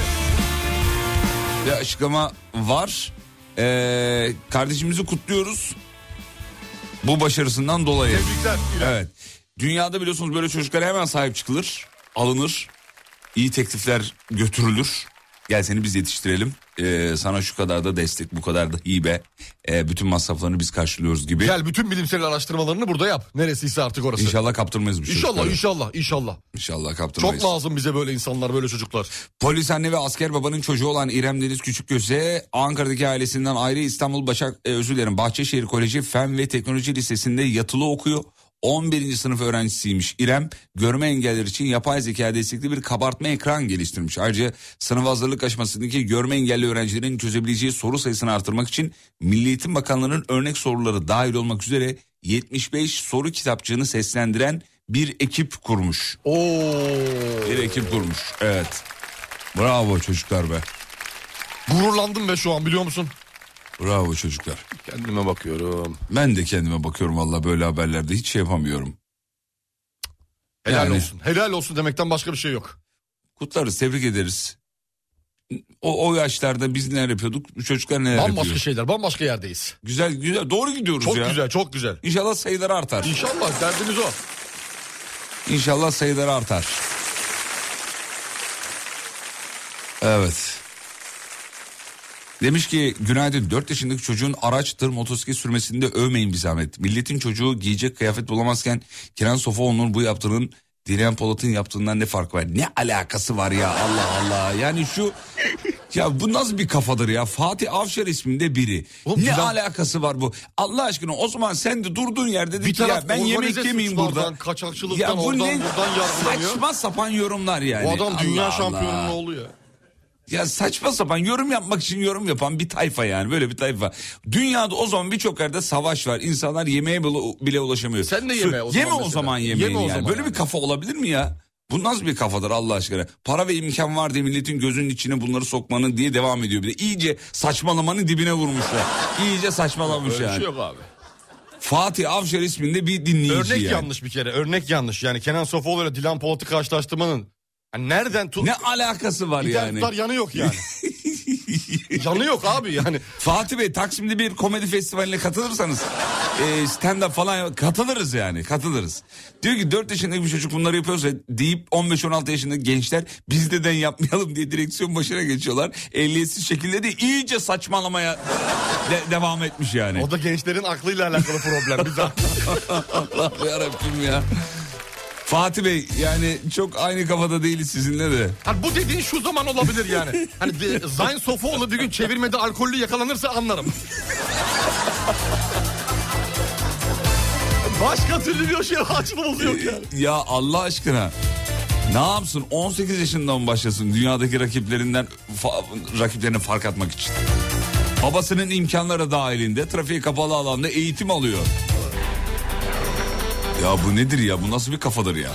bir açıklama var. Ee, kardeşimizi kutluyoruz. Bu başarısından dolayı. Tebrikler. Evet. Dünyada biliyorsunuz böyle çocuklara hemen sahip çıkılır, alınır. iyi teklifler götürülür. Gel seni biz yetiştirelim. Ee, sana şu kadar da destek, bu kadar da hibe. Ee, bütün masraflarını biz karşılıyoruz gibi. Gel bütün bilimsel araştırmalarını burada yap. Neresiyse artık orası. İnşallah kaptırmayız bu İnşallah çocukları. inşallah inşallah. İnşallah Çok kaptırmayız. lazım bize böyle insanlar böyle çocuklar. Polis anne ve asker babanın çocuğu olan İrem Deniz Küçükgöze Ankara'daki ailesinden ayrı İstanbul Başak e, özür dilerim Bahçeşehir Koleji Fen ve Teknoloji Lisesi'nde yatılı okuyor. 11. sınıf öğrencisiymiş İrem. Görme engelliler için yapay zeka destekli bir kabartma ekran geliştirmiş. Ayrıca sınıf hazırlık aşamasındaki görme engelli öğrencilerin çözebileceği soru sayısını artırmak için Milli Eğitim Bakanlığı'nın örnek soruları dahil olmak üzere 75 soru kitapçığını seslendiren bir ekip kurmuş. Oo. Bir ekip kurmuş. Evet. Bravo çocuklar be. Gururlandım be şu an biliyor musun? Bravo çocuklar. Kendime bakıyorum. Ben de kendime bakıyorum valla böyle haberlerde hiç şey yapamıyorum. Helal Yani- olsun. Helal olsun demekten başka bir şey yok. Kutlarız, tebrik ederiz. O, o yaşlarda biz neler yapıyorduk, bu çocuklar neler Bambaşka yapıyor. şeyler, bambaşka yerdeyiz. Güzel, güzel, doğru gidiyoruz Çok ya. güzel, çok güzel. İnşallah sayıları artar. İnşallah derdimiz o. İnşallah sayıları artar. Evet. Demiş ki günaydın 4 yaşındaki çocuğun araç, tır, motosiklet sürmesinde övmeyin bir zahmet. Milletin çocuğu giyecek kıyafet bulamazken Kenan Sofaoğlu'nun bu yaptığının Dilan Polat'ın yaptığından ne fark var? Ne alakası var ya Allah Allah. Yani şu ya bu nasıl bir kafadır ya? Fatih Avşar isminde biri. Oğlum ne Dilan- alakası var bu? Allah aşkına o zaman sen de durduğun yerde dedi Bir ki ya ben yemek yemeyeyim burada. kaçakçılıktan, oradan buradan yargılanıyor. Saçma sapan yorumlar yani. Bu adam dünya Allah ne oluyor? Ya saçma sapan yorum yapmak için yorum yapan bir tayfa yani böyle bir tayfa. Dünyada o zaman birçok yerde savaş var. İnsanlar yemeğe bile, ulaşamıyor. Sen de yeme o zaman Yeme o zaman yemeğini Yeme o zaman Böyle yani. bir kafa olabilir mi ya? Bu nasıl bir kafadır Allah aşkına? Para ve imkan var diye milletin gözünün içine bunları sokmanın diye devam ediyor. Bir de iyice saçmalamanın dibine vurmuşlar. İyice saçmalamış Öyle bir yani. şey yok abi. Fatih Avşar isminde bir dinleyici Örnek yani. yanlış bir kere. Örnek yanlış. Yani Kenan Sofoğlu ile Dilan Polat'ı karşılaştırmanın nereden tut... Ne alakası var yani. yani? yanı yok yani. [LAUGHS] yanı yok abi yani. Fatih Bey Taksim'de bir komedi festivaline katılırsanız e, stand up falan katılırız yani katılırız. Diyor ki 4 yaşındaki bir çocuk bunları yapıyorsa deyip 15-16 yaşındaki gençler biz neden yapmayalım diye direksiyon başına geçiyorlar. Ehliyetsiz şekilde de iyice saçmalamaya de- devam etmiş yani. O da gençlerin aklıyla alakalı problem. Daha. [LAUGHS] Allah yarabbim ya. Fatih Bey yani çok aynı kafada değiliz sizinle de. Hani bu dediğin şu zaman olabilir yani. Hani Zayn Sofoğlu bir gün çevirmede alkollü yakalanırsa anlarım. Başka türlü bir şey açmamız yok yani. Ya Allah aşkına. Ne yapsın 18 yaşından başlasın dünyadaki rakiplerinden fa- rakiplerine fark atmak için. Babasının imkanları dahilinde trafiğe kapalı alanda eğitim alıyor. Ya bu nedir ya bu nasıl bir kafadır ya?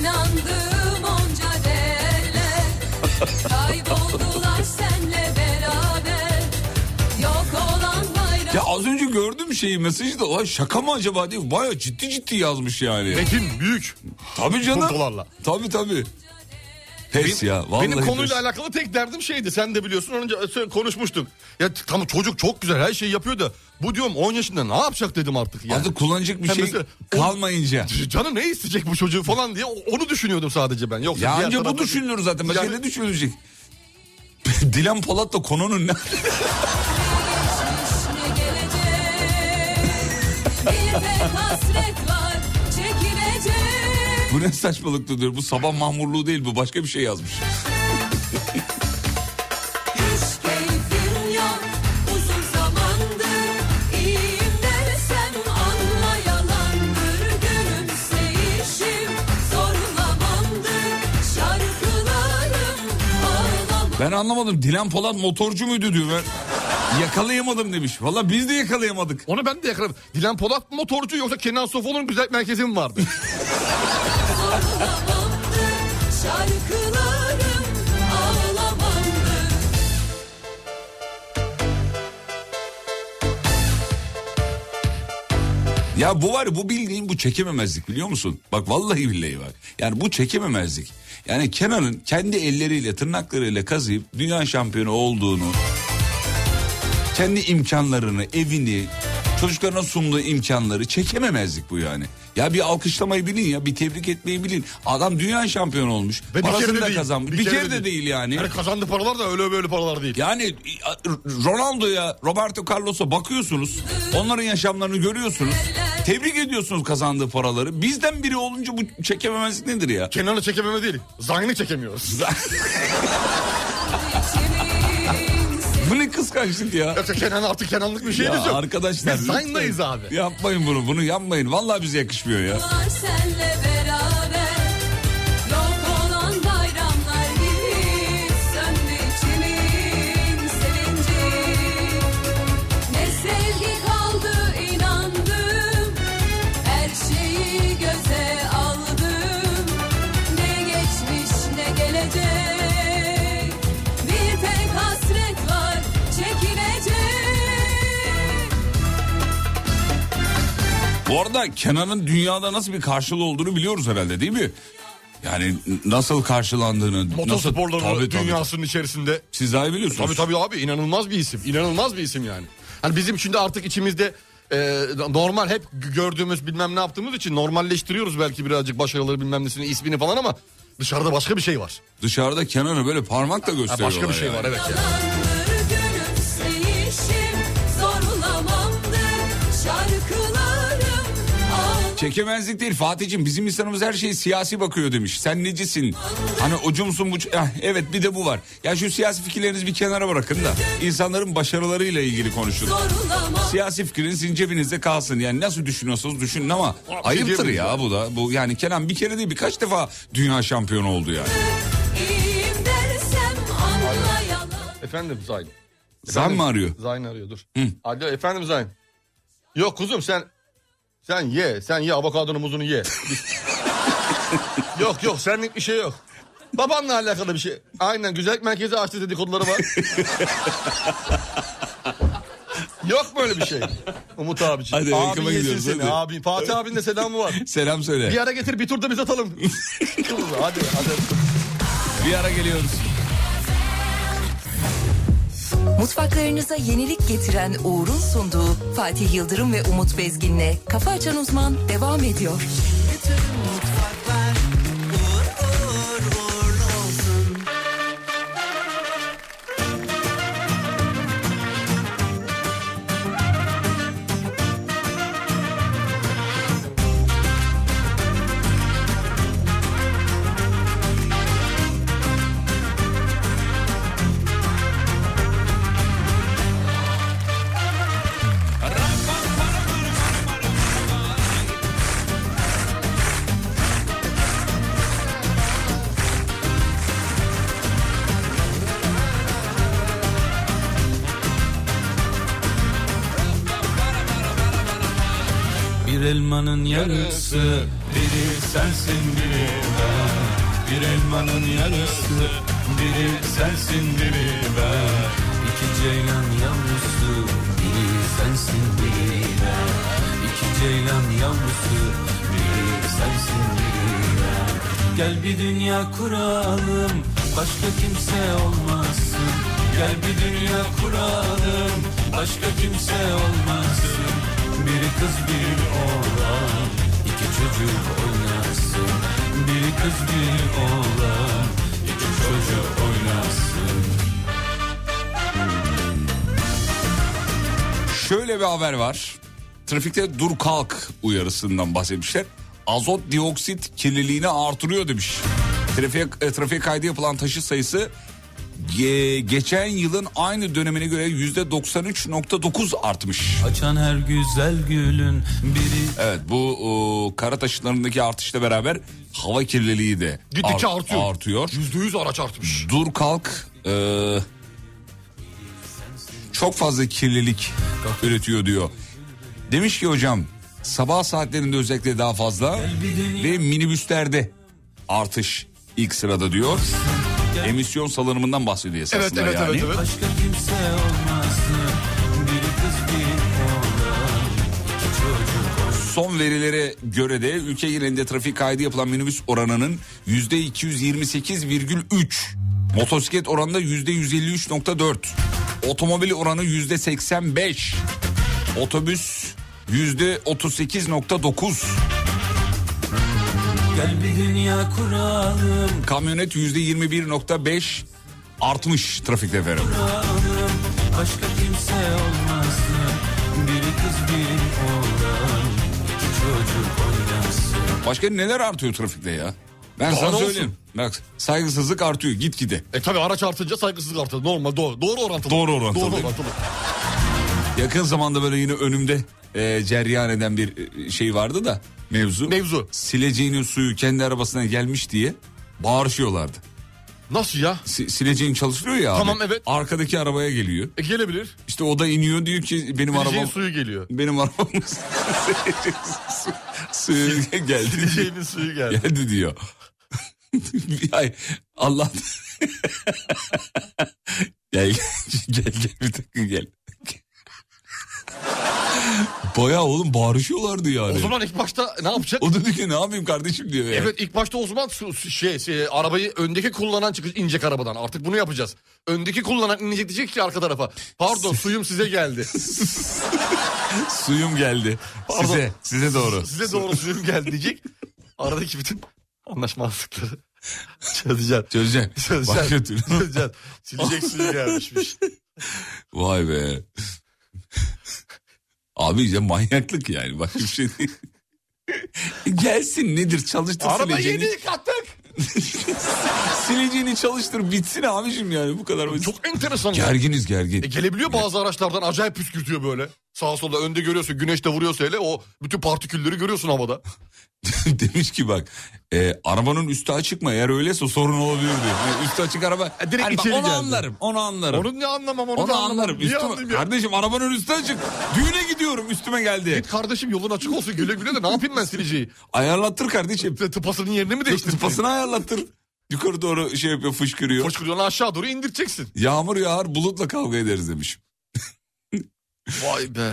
İnandığım onca değerler Kayboldular senle beraber Yok olan bayrak Ya az önce gördüğüm şeyi mesajı da "Ulan şaka mı acaba diye baya ciddi ciddi yazmış yani. Metin büyük. Tabii canım. Puntolarla. Tabii tabii. Pes ya vallahi Benim konuyla pes. alakalı tek derdim şeydi. Sen de biliyorsun önce sö- konuşmuştuk. Ya t- tamam çocuk çok güzel her şeyi yapıyor da bu diyorum 10 yaşında ne yapacak dedim artık yani. Artık kullanacak bir Ha, şey mesela kalmayınca. Canı ne isteyecek bu çocuğu falan diye onu düşünüyordum sadece ben. Yoksa Ya anca bu düşünülür zaten. Başka Yani- ne düşünülecek? [LAUGHS] Dilan Polat'la konunun ne? hasret bu ne saçmalıktı diyor. Bu sabah mahmurluğu değil bu başka bir şey yazmış. Ben anlamadım. Dilan Polat motorcu muydu diyor. Ben yakalayamadım demiş. Valla biz de yakalayamadık. Onu ben de yakaladım. Dilan Polat mı motorcu yoksa Kenan Sofol'un güzel merkezi mi vardı? Ya bu var bu bildiğin bu çekememezlik biliyor musun? Bak vallahi billahi bak. Yani bu çekememezlik. Yani Kenan'ın kendi elleriyle tırnaklarıyla kazıyıp dünya şampiyonu olduğunu kendi imkanlarını, evini, çocuklarına sunduğu imkanları çekememezlik bu yani. Ya bir alkışlamayı bilin ya, bir tebrik etmeyi bilin. Adam dünya şampiyonu olmuş. Ve bir parasını kere de da değil. kazanmış. Bir, kere, de değil yani. Yani kazandığı paralar da öyle böyle paralar değil. Yani Ronaldo'ya, Roberto Carlos'a bakıyorsunuz. Onların yaşamlarını görüyorsunuz. Tebrik ediyorsunuz kazandığı paraları. Bizden biri olunca bu çekememezlik nedir ya? Kenan'ı çekememe değil. Zayn'ı çekemiyoruz. [LAUGHS] bu ne kıskançlık ya? Yoksa Kenan artık Kenanlık bir şeyimiz Ya yok. arkadaşlar Biz Zayn'dayız abi. Yapmayın bunu bunu yapmayın. Vallahi bize yakışmıyor ya. Senle beraber Bu arada Kenan'ın dünyada nasıl bir karşılığı olduğunu biliyoruz herhalde değil mi? Yani nasıl karşılandığını. nasıl... Motosporların Tabii, tabii. dünyasının içerisinde. Siz daha iyi biliyorsunuz. Tabii tabii abi inanılmaz bir isim. İnanılmaz bir isim yani. Hani bizim şimdi artık içimizde e, normal hep gördüğümüz bilmem ne yaptığımız için normalleştiriyoruz belki birazcık başarıları bilmem nesini ismini falan ama dışarıda başka bir şey var. Dışarıda Kenan'ı böyle parmakla Ha, gösteriyorlar. başka bir şey yani. var evet. Yani. Çekemezlik değil Fatih'im bizim insanımız her şeye siyasi bakıyor demiş. Sen necisin? Hani ucumsun bu... Ah, evet bir de bu var. Ya şu siyasi fikirlerinizi bir kenara bırakın da insanların başarılarıyla ilgili konuşun. Siyasi fikriniz sizin cebinizde kalsın. Yani nasıl düşünüyorsunuz düşünün ama ayıptır ya bu da. Bu yani Kenan bir kere değil birkaç defa dünya şampiyonu oldu yani. Efendim Zayn. Zayn mı arıyor? Zayn arıyor dur. Alo efendim Zayn. Yok kuzum sen sen ye sen ye avokadonu muzunu ye. [LAUGHS] yok yok senlik bir şey yok. Babanla alakalı bir şey. Aynen güzellik merkezi açtı dedikoduları var. [LAUGHS] yok böyle bir şey. Umut abiciğim. Hadi Abin reklama gidiyoruz, seni hadi. Abi. Fatih abinin de selamı var. [LAUGHS] Selam söyle. Bir ara getir bir tur da biz atalım. hadi hadi. Bir ara geliyoruz. Mutfaklarınıza yenilik getiren Uğur'un sunduğu Fatih Yıldırım ve Umut Bezgin'le Kafa Açan Uzman devam ediyor. Bir dünya kuralım. Başka kimse olmasın. Gel bir dünya kuralım. Başka kimse olmasın. Biri kız biri oğlan. İki çocuk oynasın. Biri kız biri oğlan. İki çocuk oynasın. Şöyle bir haber var. Trafikte dur kalk uyarısından bahsetmişler. Azot dioksit kirliliğini artırıyor demiş. Trafiğe, e, trafiğe kaydı yapılan taşıt sayısı ge- geçen yılın aynı dönemine göre yüzde 93.9 artmış. Açan her güzel gülün Biri Evet bu o, kara taşıtlarındaki artışla beraber hava kirliliği de Gittikçe art- artıyor. artıyor. Yüzde yüz araç artmış. Dur kalk e, çok fazla kirlilik üretiyor diyor. Demiş ki hocam sabah saatlerinde özellikle daha fazla ve minibüslerde artış ilk sırada diyor. Emisyon salınımından bahsediyor esasında Evet evet yani. evet evet. başka kimse kız Son verilere göre de ülke genelinde trafik kaydı yapılan minibüs oranının yüzde 228,3. Motosiklet oranında yüzde 153,4. Otomobil oranı yüzde 85. Otobüs yüzde 38,9. Gel bir dünya kuralım Kamyonet yüzde 21,5 artmış trafikte efendim. kuralım Başka kimse olmasın Biri kız biri oğlan İki çocuk oynasın Başka neler artıyor trafikte ya? Ben Daha sana söyleyeyim. Bak saygısızlık artıyor gitgide. E tabi araç artınca saygısızlık artır. Normal doğru. Doğru orantılı. Doğru orantılı. Doğru orantılı. Yakın zamanda böyle yine önümde e, ceryan eden bir e, şey vardı da mevzu. Mevzu. Sileceğinin suyu kendi arabasına gelmiş diye bağırışıyorlardı. Nasıl ya? Si- sileceğin çalıştırıyor ya abi. Tamam, evet. Arkadaki arabaya geliyor. E gelebilir. İşte o da iniyor diyor ki benim Sileceğin arabam suyu geliyor. benim arabam [LAUGHS] su, suyu geldi. Sileceğinin suyu geldi. geldi diyor. [LAUGHS] Ay Allah [LAUGHS] gel gel gel bir dakika gel. Baya oğlum bağırışıyorlardı yani. O zaman ilk başta ne yapacak? O da diyor ki ne yapayım kardeşim diyor ya. Evet ilk başta o zaman şey, şey arabayı öndeki kullanan çıkacak inecek arabadan. Artık bunu yapacağız. Öndeki kullanan inecek diyecek ki arka tarafa. Pardon suyum size geldi. [LAUGHS] Suyum geldi. Pardon. Size, size doğru. size doğru suyum geldi diyecek. Aradaki bütün anlaşmazlıkları çözeceğiz. [LAUGHS] Çözeceğim. Çözeceğiz. Başka türlü. Çözeceğiz. Silecek suyu gelmişmiş. Vay be. Abi işte manyaklık yani. Başka bir şey değil. Gelsin nedir çalıştır Araba sileceğini. yeni yıkattık. [LAUGHS] Sileceğini çalıştır bitsin abicim yani bu kadar basit. Çok enteresan. ya. Gerginiz gergin. E gelebiliyor bazı araçlardan acayip püskürtüyor böyle. Sağa sola önde görüyorsun güneş de vuruyorsa hele o bütün partikülleri görüyorsun havada. [LAUGHS] Demiş ki bak e, arabanın üstü açık mı? Eğer öyleyse sorun olabilir diyor. Yani üstü açık araba. Direkt Hani bak, içeri onu geldi. anlarım. Onu anlarım. Onu ne anlamam onu, Onu da anlamam. anlarım. Niye Üstüme, anlayayım ya? kardeşim arabanın üstü açık. Düğüne gidiyorum üstüme geldi. Git kardeşim yolun açık olsun güle güle de ne yapayım ben sileceği? Ayarlattır kardeşim. Tıpasının yerini mi değiştireyim? Tıpasını ayarlattır. Yukarı doğru şey yapıyor fışkırıyor. Fışkırıyorsun aşağı doğru indireceksin. Yağmur yağar bulutla kavga ederiz demiş. Vay be.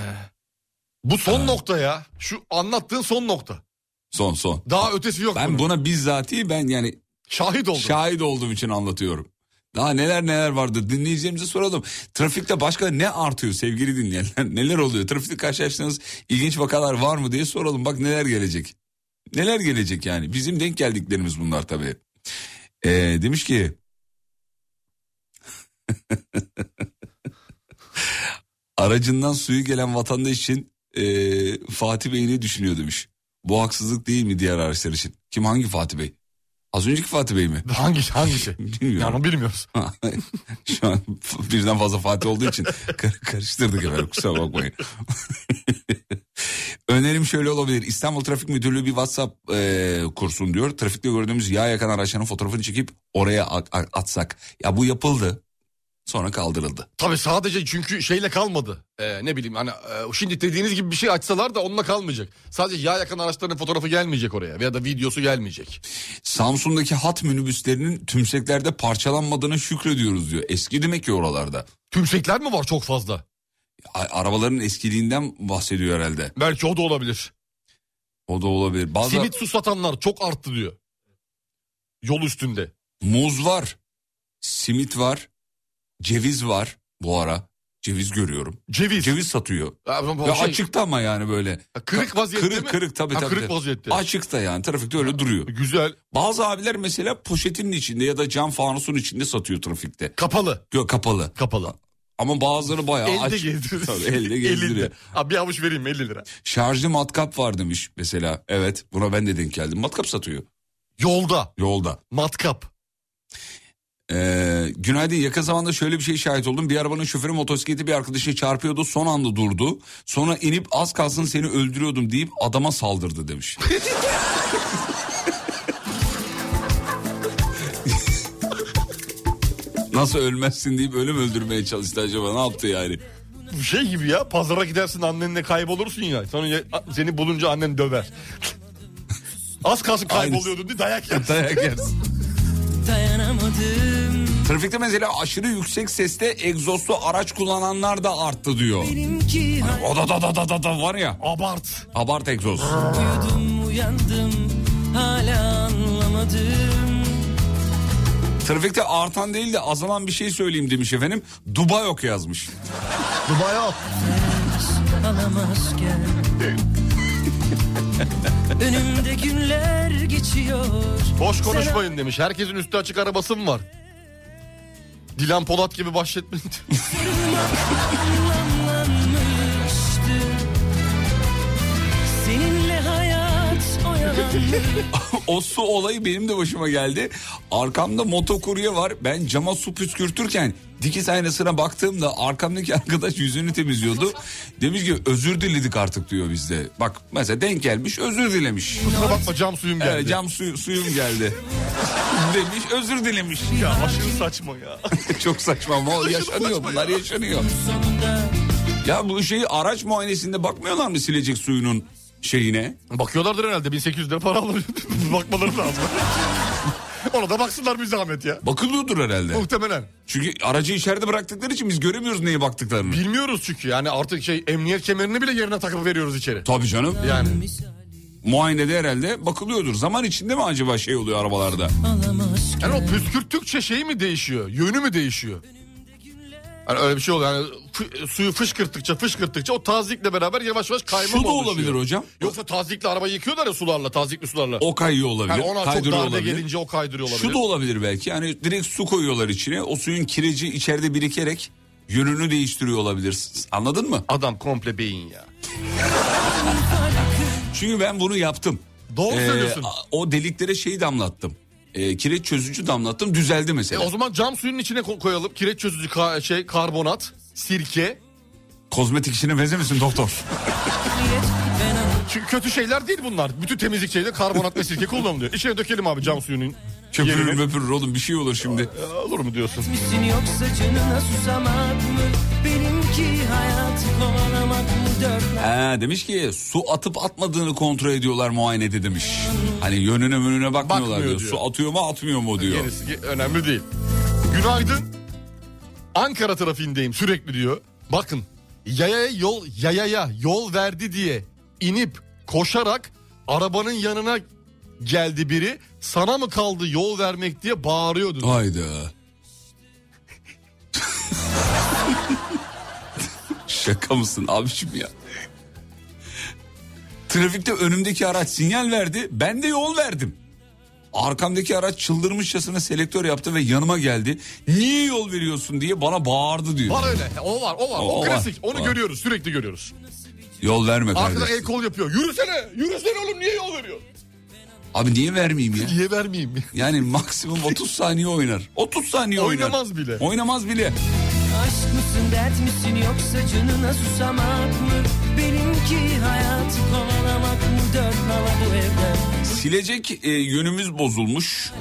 Bu son nokta ya. Şu anlattığın son nokta. Son son. Daha ötesi yok Ben bunun. buna bizzati ben yani Şahit oldum. şahit olduğum için anlatıyorum. Daha neler neler vardı dinleyicilerimize soralım. Trafikte başka ne artıyor sevgili dinleyenler? [LAUGHS] Neler oluyor? Trafikte karşılaştığınız ilginç vakalar var mı diye soralım. Bak neler gelecek. Neler gelecek yani. Bizim denk geldiklerimiz bunlar tabii. Ee, demiş ki [LAUGHS] aracından suyu gelen vatandaş için ee, Fatih Bey ne düşünüyor demiş. Bu haksızlık değil mi diğer araçlar için? Kim hangi Fatih Bey? Az önceki Fatih Bey mi? [LAUGHS] Hangi hangisi? [LAUGHS] Bilmiyorum. Yani onu bilmiyoruz. [LAUGHS] Şu an birden fazla Fatih olduğu için kar- karıştırdık efendim kusura bakmayın. Önerim şöyle olabilir. İstanbul Trafik Müdürlüğü bir WhatsApp e, kursun diyor. Trafikte gördüğümüz yağ yakan araçların fotoğrafını çekip oraya atsak. Ya bu yapıldı. Sonra kaldırıldı. Tabii sadece çünkü şeyle kalmadı. Ee, ne bileyim hani e, şimdi dediğiniz gibi bir şey açsalar da onunla kalmayacak. Sadece yağ yakan araçların fotoğrafı gelmeyecek oraya veya da videosu gelmeyecek. Samsun'daki hat minibüslerinin tümseklerde parçalanmadığına şükrediyoruz diyor. Eski demek ki oralarda. Tümsekler mi var çok fazla? A- Arabaların eskiliğinden bahsediyor herhalde. Belki o da olabilir. O da olabilir. Bazı Simit su satanlar çok arttı diyor. Yol üstünde. muz var, simit var, ceviz var bu ara. Ceviz görüyorum. Ceviz. Ceviz satıyor. Bu Ya şey, açıkta ama yani böyle. Kırık vaziyette kırık, mi? Kırık tabii Ha, tabii. kırık vaziyette. Açıkta yani trafikte öyle duruyor. Güzel. Bazı abiler mesela poşetinin içinde ya da cam fanusun içinde satıyor trafikte. Kapalı. Yok kapalı. Kapalı. Ama bazıları bayağı Elde aç. gezdiriyor. Tabii, elde [LAUGHS] gezdiriyor. Abi bir avuç vereyim 50 lira. Şarjlı matkap var demiş mesela. Evet buna ben de denk geldim. Matkap satıyor Yolda. yolda. Matkap. Ee, günaydın yakın zamanda şöyle bir şey şahit oldum. Bir arabanın şoförü motosikleti bir arkadaşına çarpıyordu. Son anda durdu. Sonra inip az kalsın seni öldürüyordum deyip adama saldırdı demiş. [LAUGHS] Nasıl ölmezsin deyip ölüm öldürmeye çalıştı acaba ne yaptı yani? Bu şey gibi ya pazara gidersin annenle kaybolursun ya. Sonra ya- seni bulunca annen döver. [LAUGHS] Az kalsın kayboluyordun diye dayak yersin. Dayak yersin. Dayanamadım Trafikte mesela aşırı yüksek seste egzozlu araç kullananlar da arttı diyor. benimki O da da da da da, da var ya. Abart. Abart egzoz. Uyudum uyandım hala anlamadım Trafikte artan değil de azalan bir şey söyleyeyim demiş efendim. Dubai ok yazmış. Dubai'ye al. alamazken Önümde günler geçiyor Boş konuşmayın demiş. Herkesin üstü açık arabası mı var? Dilan Polat gibi bahsetmeyin. [LAUGHS] [LAUGHS] O su olayı benim de başıma geldi. Arkamda motokurye var. Ben cama su püskürtürken dikiz aynasına baktığımda arkamdaki [LAUGHS] arkadaş yüzünü temizliyordu. Demiş ki özür diledik artık diyor bizde. Bak mesela denk gelmiş özür dilemiş. Kusura bakma cam suyum geldi. Evet, cam suyu, suyum geldi. [LAUGHS] Demiş özür dilemiş. Ya aşırı saçma ya. [LAUGHS] Çok saçma ama yaşanıyor bunlar yaşanıyor. sonunda Ya bu şeyi araç muayenesinde bakmıyorlar mı silecek suyunun şeyine? Bakıyorlardır herhalde 1800 lira para alır. Bakmaları lazım. Ona da baksınlar bir zahmet ya. Bakılıyordur herhalde. Muhtemelen. Çünkü aracı içeride bıraktıkları için biz göremiyoruz neye baktıklarını. Bilmiyoruz çünkü yani artık şey emniyet kemerini bile yerine takıp veriyoruz içeri. Tabii canım. Yani Muayenede herhalde bakılıyordur. Zaman içinde mi acaba şey oluyor arabalarda? yani o püskürttükçe şey mi değişiyor? Yönü mü değişiyor? Yani öyle bir şey oluyor. Yani suyu fışkırttıkça fışkırttıkça o tazikle beraber yavaş yavaş kayma mı da oluşuyor? olabilir hocam. Yoksa tazikle arabayı yıkıyorlar ya sularla, tazikli sularla. O kayıyor olabilir. yani ona çok kaydırıyor darbe olabilir. gelince o kaydırıyor olabilir. Şu da olabilir belki. Yani direkt su koyuyorlar içine. O suyun kireci içeride birikerek yönünü değiştiriyor olabilir. Anladın mı? Adam komple beyin ya. Çünkü ben bunu yaptım. Doğru Ee, söylüyorsun. o deliklere şeyi damlattım. Ee, kireç çözücü damlattım düzeldi E mesela. o zaman cam suyunun içine ko- koyalım. Kireç çözücü ka- şey karbonat, sirke. Kozmetik işine benzemesin doktor. Çünkü kötü şeyler değil bunlar. Bütün temizlik şeyleri karbonat ve sirke kullanılıyor. İçine dökelim abi cam suyunun. Köpürür yerine. möpürür oğlum bir şey olur şimdi. Ya, Olur mu diyorsun? misin yoksa canına susamak mı Ha, demiş ki su atıp atmadığını kontrol ediyorlar muayenede demiş. Hani yönüne önüne bakmıyorlar Bakmıyor diyor. diyor. Su atıyor mu atmıyor mu diyor. Gerisi önemli değil. Günaydın. Ankara trafiğindeyim sürekli diyor. Bakın yayaya yol yayaya yol verdi diye inip koşarak arabanın yanına geldi biri. Sana mı kaldı yol vermek diye bağırıyordu. Hayda. [LAUGHS] Şaka mısın abiciğim ya? Trafikte önümdeki araç sinyal verdi. Ben de yol verdim. Arkamdaki araç çıldırmışçasına selektör yaptı ve yanıma geldi. Niye yol veriyorsun diye bana bağırdı diyor. Var öyle. O var, o var. O, O var, klasik. Onu var. görüyoruz, sürekli görüyoruz. Yol verme Arkadan kardeşim. el kol yapıyor. Yürüsene, yürüsene oğlum niye yol veriyor? Abi niye vermeyeyim ya? Niye vermeyeyim? Yani maksimum 30 saniye oynar. 30 saniye oynar. Oynamaz bile. Oynamaz bile. Aşk mısın dert misin yoksa canına susamak mı Benimki hayat kovalamak mı dört nala bu evden Silecek e, yönümüz bozulmuş.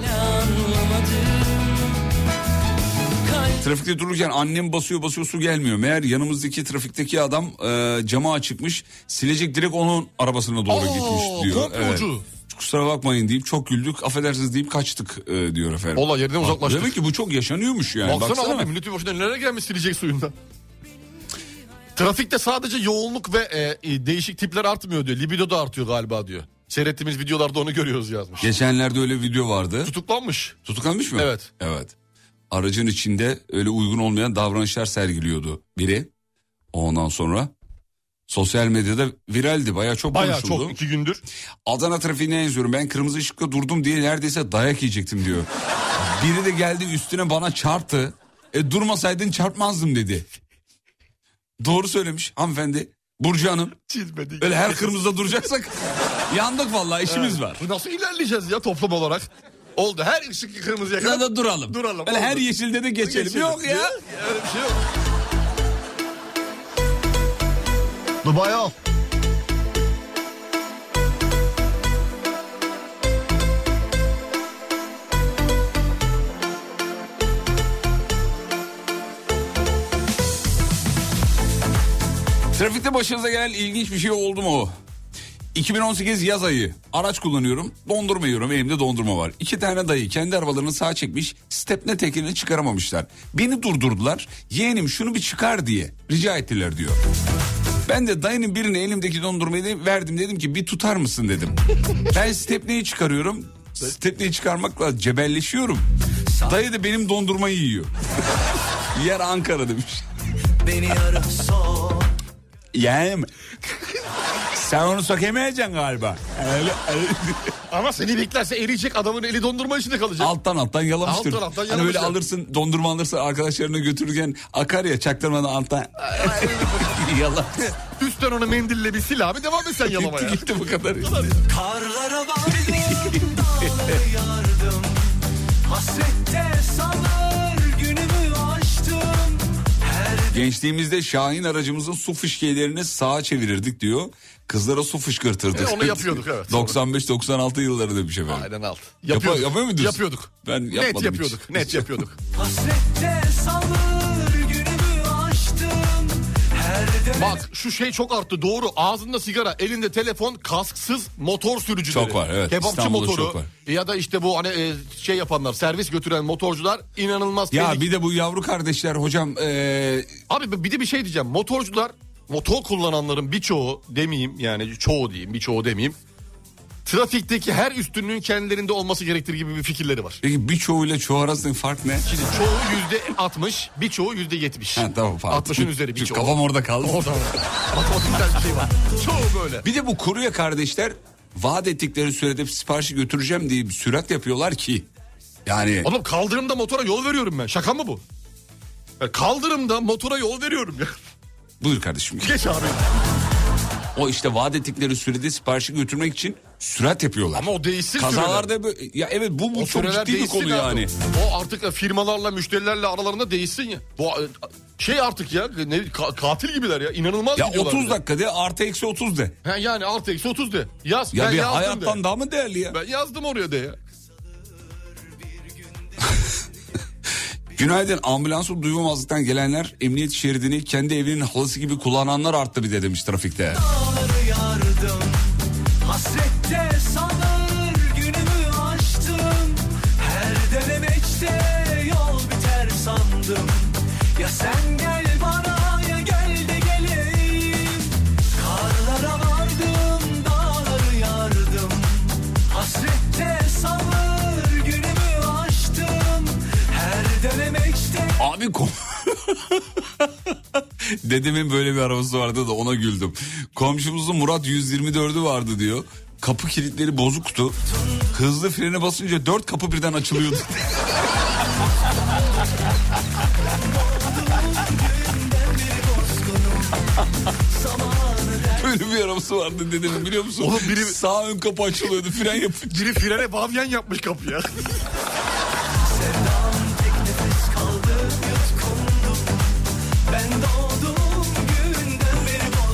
Trafikte dururken annem basıyor basıyor su gelmiyor. Meğer yanımızdaki trafikteki adam e, camı açıkmış. Silecek direkt onun arabasına doğru Aa, gitmiş diyor. komplocu. Kusura bakmayın deyip çok güldük affedersiniz deyip kaçtık e, diyor efendim. Olay yerinden uzaklaştık. Demek ki bu çok yaşanıyormuş yani. Baksana, Baksana, abi milletin başına nelere gelmiş silecek suyunda. Trafikte sadece yoğunluk ve e, e, değişik tipler artmıyor diyor. Libido da artıyor galiba diyor. Seyrettiğimiz videolarda onu görüyoruz yazmış. Geçenlerde öyle video vardı. Tutuklanmış. Tutuklanmış mı? Evet. Evet. Aracın içinde öyle uygun olmayan davranışlar sergiliyordu biri. Ondan sonra sosyal medyada viraldi. Bayağı çok Bayağı konuşuldu. çok iki gündür. Adana trafiğine yazıyorum. Ben kırmızı ışıkta durdum diye neredeyse dayak yiyecektim diyor. Biri de geldi üstüne bana çarptı. E durmasaydın çarpmazdım dedi. Doğru söylemiş hanımefendi. Burcu Hanım. Çizmedi. Öyle her kırmızıda duracaksak [LAUGHS] yandık vallahi işimiz var. Bu nasıl ilerleyeceğiz ya toplum olarak? Oldu her ışık kırmızıya Ya kadar. da duralım. Duralım, Öyle her yeşilde de geçelim. Geçelim. Yok ya. Öyle bir şey yok. Dubai al. Trafikte başınıza gelen ilginç bir şey oldu mu? 2018 yaz ayı araç kullanıyorum dondurma yiyorum elimde dondurma var. İki tane dayı kendi arabalarını sağa çekmiş stepne tekerini çıkaramamışlar. Beni durdurdular yeğenim şunu bir çıkar diye rica ettiler diyor. Ben de dayının birine elimdeki dondurmayı verdim dedim ki bir tutar mısın dedim. [LAUGHS] Ben stepneyi çıkarıyorum stepneyi çıkarmakla cebelleşiyorum. Dayı da benim dondurmayı yiyor. [LAUGHS] Yer Ankara demiş. Beni ara sor Yeğenim. Sen onu sokamayacaksın galiba. [LAUGHS] Ama seni beklerse eriyecek adamın eli dondurma içinde kalacak. Alttan alttan yalamıştır. Alttan alttan hani böyle alırsın dondurma alırsın arkadaşlarına götürürken akar ya çaktırmadan alttan. [LAUGHS] Yalan. Üstten onu mendille bir sil abi devam et sen yalamaya. gitti gitti bu kadar. Karlara vardım Dağları yardım Hasrette sanar Günümü açtım Gençliğimizde Şahin aracımızın su fışkiyelerini sağa çevirirdik diyor. Kızlara su fışkırtırdık. E, onu yapıyorduk, evet. [LAUGHS] 95-96 yılları demiş efendim. Aynen alt. Yapıyor- yapıyor muydunuz? Yapıyorduk. Ben Net yapmadım yapıyorduk. hiç. Net [LAUGHS] yapıyorduk. hasrette salır Günümü açtım Bak şu şey çok arttı doğru. Ağzında sigara, elinde telefon, kasksız motor sürücüleri. Çok var, evet. Kebapçı İstanbul'da motoru. çok var. Ya da işte bu hani e, şey yapanlar, servis götüren motorcular inanılmaz Ya tehlikeli. bir de bu yavru kardeşler hocam ee, Abi bir de bir şey diyeceğim. Motorcular, motor kullananların birçoğu demeyeyim yani çoğu diyeyim, birçoğu demeyeyim. Trafikteki her üstünlüğün kendilerinde olması gerektiği gibi bir fikirleri var. peki birçoğuyla çoğu arasındaki fark ne? Şimdi çoğu yüzde 60, birçoğu yüzde 70. Ha, tamam pardon. 60'ın üzeri birçoğu. Kafam orada kaldı. Orada. Matematiksel bir şey var. Çoğu böyle. Bir de bu kurye kardeşler vaat ettikleri sürede siparişi götüreceğim diye bir sürat yapıyorlar ki. Yani Oğlum kaldırımda motora yol veriyorum ben. Şaka mı bu? Ya kaldırımda motora yol veriyorum ya. Buyur kardeşim. Geç abi. O işte vaat ettikleri sürede siparişi götürmek için sürat yapıyorlar. Ama o değişsin süreler. Kazalarda böyle, ya evet bu, bu O çok süreler ciddi bir konu yani. O artık e, firmalarla müşterilerle aralarında değişsin ya. Bu e, şey artık ya ne, ka- katil gibiler ya. İnanılmaz Ya gidiyorlar 30 bir de. dakika de artı eksi 30 de. Ha, yani artı eksi 30 de. Yaz. Ya ben bir yazdım hayattan de. daha mı değerli ya? Ben yazdım oraya de ya. Günaydın. Ambulansı duymamazlıktan gelenler emniyet şeridini kendi evinin halısı gibi kullananlar arttı bir de demiş trafikte. Yardım. Hasrette Abi kom- [LAUGHS] Dedemin böyle bir arabası vardı da ona güldüm. Komşumuzun Murat 124'ü vardı diyor. Kapı kilitleri bozuktu. Hızlı frene basınca dört kapı birden açılıyordu. [LAUGHS] Böyle bir arabası vardı dedemin biliyor musun? Oğlum biri- Sağ ön kapı açılıyordu fren yapınca. Biri frene bavyan yapmış kapıya.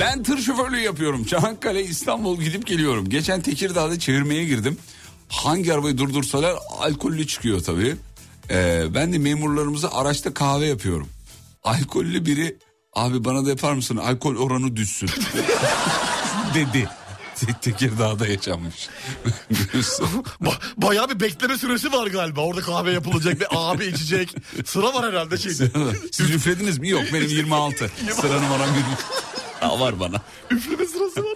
Ben tır şoförlüğü yapıyorum. Çanakkale, İstanbul gidip geliyorum. Geçen Tekirdağ'da çevirmeye girdim. Hangi arabayı durdursalar alkollü çıkıyor tabii. Ee, ben de memurlarımıza araçta kahve yapıyorum. Alkollü biri abi bana da yapar mısın alkol oranı düşsün [LAUGHS] dedi. Te- Tekirdağ'da yaşanmış. [LAUGHS] Ba- bayağı bir bekleme süresi var galiba. Orada kahve yapılacak ve abi içecek. Sıra var herhalde şeyde. Siz üflediniz mi? Yok benim 26. Sıra numaram 20. Ha, var bana. Üfleme sırası var.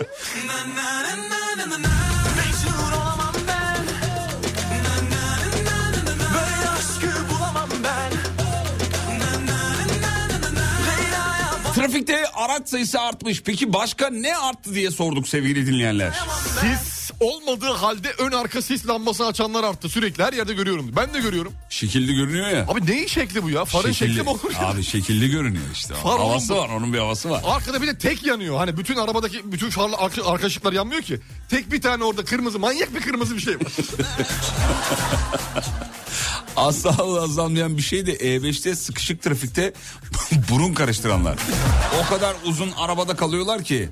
Trafikte araç sayısı artmış. Peki başka ne arttı diye sorduk sevgili dinleyenler. Sis olmadığı halde ön arka sis lambası açanlar arttı. Sürekli her yerde görüyorum. Ben de görüyorum. Şekilli görünüyor ya. Abi neyin şekli bu ya? Farın şekli mi olur? ya? Abi şekilli görünüyor işte. Far havası var onun bir havası var. Arkada bir de tek yanıyor. Hani bütün arabadaki bütün farlı arka, arka ışıklar yanmıyor ki. Tek bir tane orada kırmızı manyak bir kırmızı bir şey var. [LAUGHS] Asla azalmayan bir şey de E5'te sıkışık trafikte [LAUGHS] burun karıştıranlar. O kadar uzun arabada kalıyorlar ki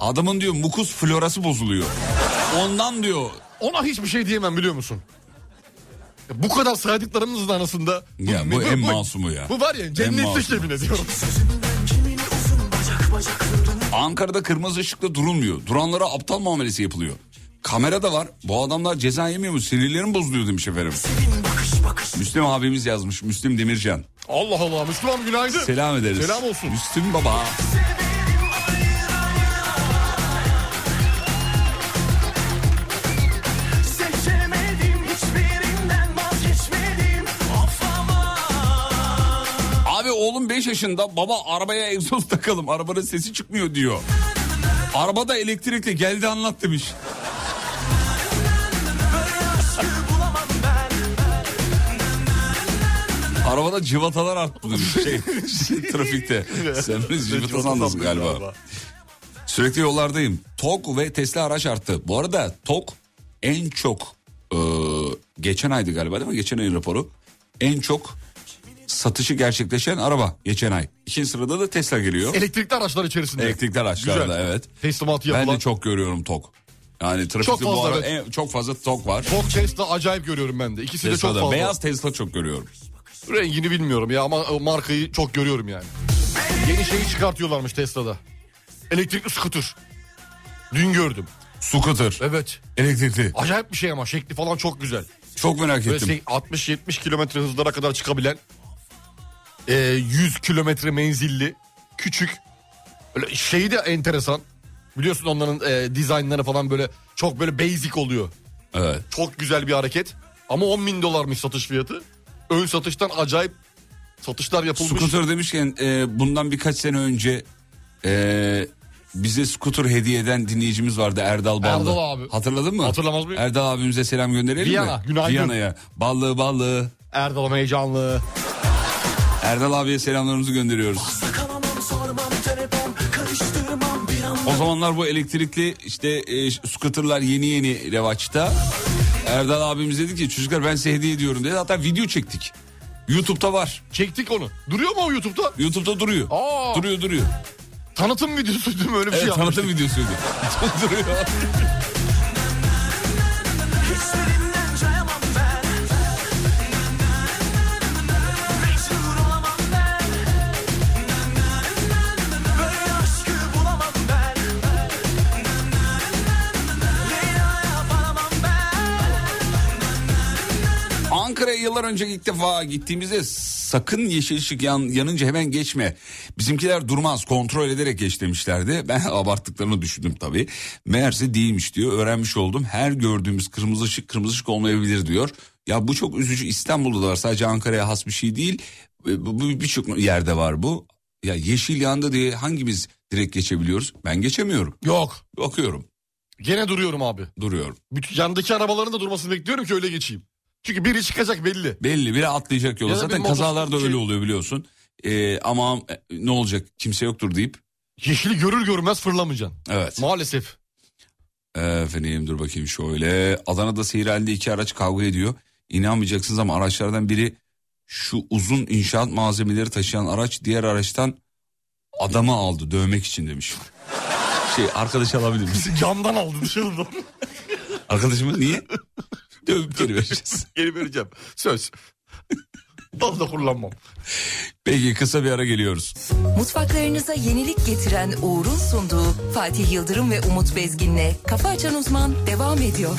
adamın diyor mukus florası bozuluyor. Ondan diyor Ona hiçbir şey diyemem biliyor musun? Ya Bu kadar saydıklarımızın arasında Ya bu en masumu ya. Bu var ya En cennetlik yemin ediyorum. Ankara'da kırmızı ışıkta durulmuyor. Duranlara aptal muamelesi yapılıyor. Kamera da var. Bu adamlar ceza yemiyor mu? Sinirlerim bozuluyor demiş efendim. Müslüm abimiz yazmış. Müslüm Demircan. Allah Allah Müslüman günaydın. Selam ederiz. Selam olsun. Müslüm baba. Seçemedim hiçbirinden vazgeçmedim Of ama Abi oğlum 5 yaşında baba arabaya egzoz takalım arabanın sesi çıkmıyor diyor. Arabada elektrikli geldi anlat demiş. Arabada cıvatalar arttı demiş. Şey, [LAUGHS] şey, trafikte. Sen biz cıvata sandın galiba. Sürekli yollardayım. TOG ve Tesla araç arttı. Bu arada TOG en çok e, geçen aydı galiba değil mi? Geçen ayın raporu. En çok satışı gerçekleşen araba geçen ay. İkinci sırada da Tesla geliyor. Elektrikli araçlar içerisinde. Elektrikli araçlarda Güzel. evet. Teslimatı Ben yapılan. de çok görüyorum TOG. Yani trafikte Çok bu fazla, ara evet. en- çok fazla TOG var. Çok Tesla acayip görüyorum ben de. İkisi de çok Tesla'da. fazla. Beyaz Tesla çok görüyorum. Rengini bilmiyorum ya ama o markayı çok görüyorum yani. Yeni şeyi çıkartıyorlarmış Tesla'da. Elektrikli scooter. Dün gördüm. Scooter. Evet. Elektrikli. Acayip bir şey ama şekli falan çok güzel. Çok merak Böyle ettim. şey 60-70 kilometre hızlara kadar çıkabilen e, 100 kilometre menzilli küçük böyle şeyi de enteresan. Biliyorsun onların e, dizaynları falan böyle çok böyle basic oluyor. Evet. Çok güzel bir hareket. Ama 10 bin dolarmış satış fiyatı. Ön satıştan acayip satışlar yapılmış. Scooter demişken e, bundan birkaç sene önce e, bize scooter hediye eden dinleyicimiz vardı Erdal Ballı. Erdal abi. Hatırladın mı? Hatırlamaz mıyım? Erdal abimize selam gönderelim Viyana, mi? günaydın. Viyana'ya. Ballı ballı. Erdal heyecanlı. Erdal abiye selamlarımızı gönderiyoruz. O zamanlar bu elektrikli işte e, scooterlar yeni yeni revaçta. Erdal abimiz dedi ki çocuklar ben size hediye ediyorum dedi. Hatta video çektik. YouTube'da var. Çektik onu. Duruyor mu o YouTube'da? YouTube'da duruyor. Aa. Duruyor duruyor. Tanıtım videosu değil mi? Öyle bir şey Evet yapmış. tanıtım videosuydu. [LAUGHS] duruyor. Yıllar önce ilk defa gittiğimizde sakın yeşil ışık yan, yanınca hemen geçme. Bizimkiler durmaz kontrol ederek geç demişlerdi. [LAUGHS] Ben abarttıklarını düşündüm tabii. Meğerse değilmiş diyor öğrenmiş oldum. Her gördüğümüz kırmızı ışık kırmızı ışık olmayabilir diyor. Ya bu çok üzücü İstanbul'da da var sadece Ankara'ya has bir şey değil. E, birçok yerde var bu. Ya yeşil yandı diye hangimiz direkt geçebiliyoruz? Ben geçemiyorum. Yok. Bakıyorum Gene duruyorum abi. duruyorum. Bütün yandaki arabaların da durmasını bekliyorum ki öyle geçeyim. Çünkü biri çıkacak belli. Belli biri atlayacak yola. Ya Zaten kazalarda öyle oluyor biliyorsun. Ee, ama e, ne olacak kimse yoktur deyip. Yeşili görür görmez fırlamayacaksın. Evet. Maalesef. Efendim dur bakayım şöyle. Adana'da seyir halinde iki araç kavga ediyor. İnanmayacaksınız ama araçlardan biri şu uzun inşaat malzemeleri taşıyan araç diğer araçtan adamı aldı dövmek için demiş. Şey arkadaş alabilir misin? Camdan aldı dışarı doğru. Arkadaşımı niye? Dövüp [LAUGHS] geri vereceğiz. Geri [LAUGHS] vereceğim. Söz. Fazla kullanmam. Peki kısa bir ara geliyoruz. Mutfaklarınıza yenilik getiren Uğur'un sunduğu Fatih Yıldırım ve Umut Bezgin'le Kafa Açan Uzman devam ediyor.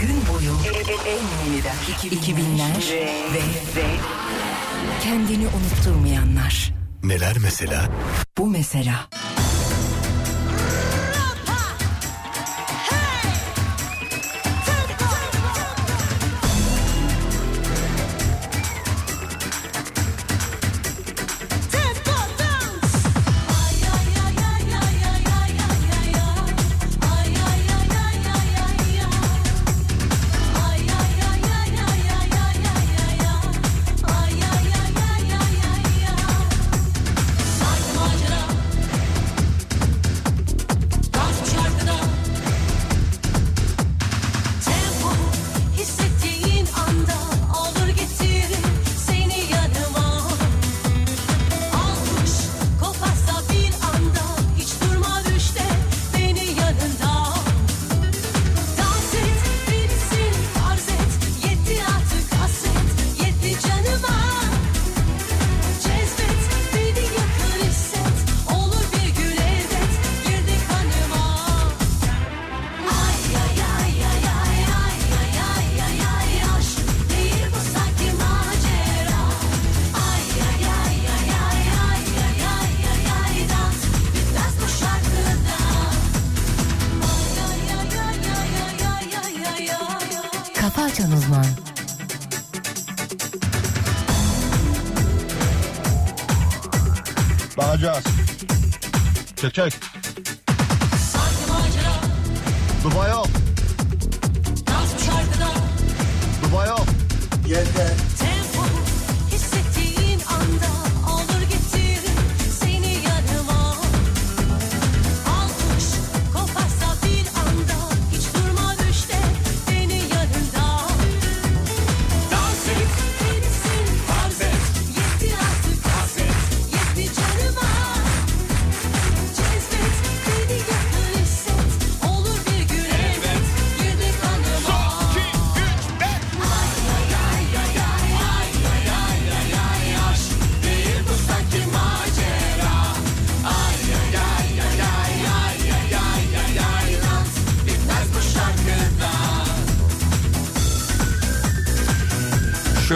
Gün boyu en yeniden 2000'ler ve, ve kendini unutturmayanlar. Neler mesela? Bu mesela.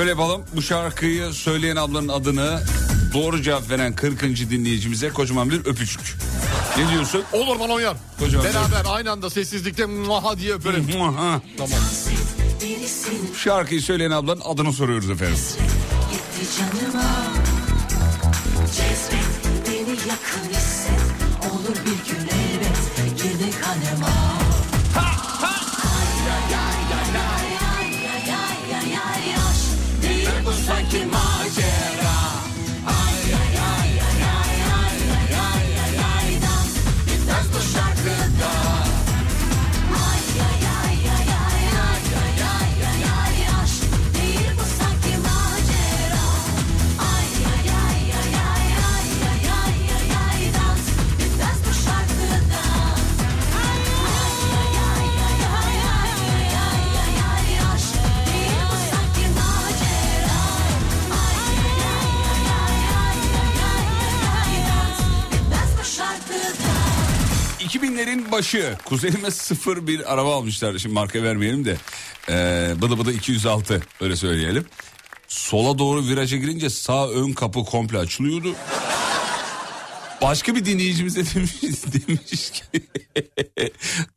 Şöyle yapalım bu şarkıyı söyleyen ablanın adını doğru cevap veren 40. dinleyicimize kocaman bir öpücük. Ne diyorsun? Olur bana uyar. Kocaman Beraber aynı anda sessizlikte muha diye öperim. Tamam. Şarkıyı söyleyen ablanın adını soruyoruz efendim. gitti canıma Cezbet beni yakın hisset Olur bir gün elbet girdi kanıma başı kuzenime sıfır bir araba almışlar. Şimdi marka vermeyelim de. Ee, bıdı bıdı 206 öyle söyleyelim. Sola doğru viraja girince sağ ön kapı komple açılıyordu. Başka bir dinleyicimiz de [LAUGHS] demiş, demiş ki [LAUGHS]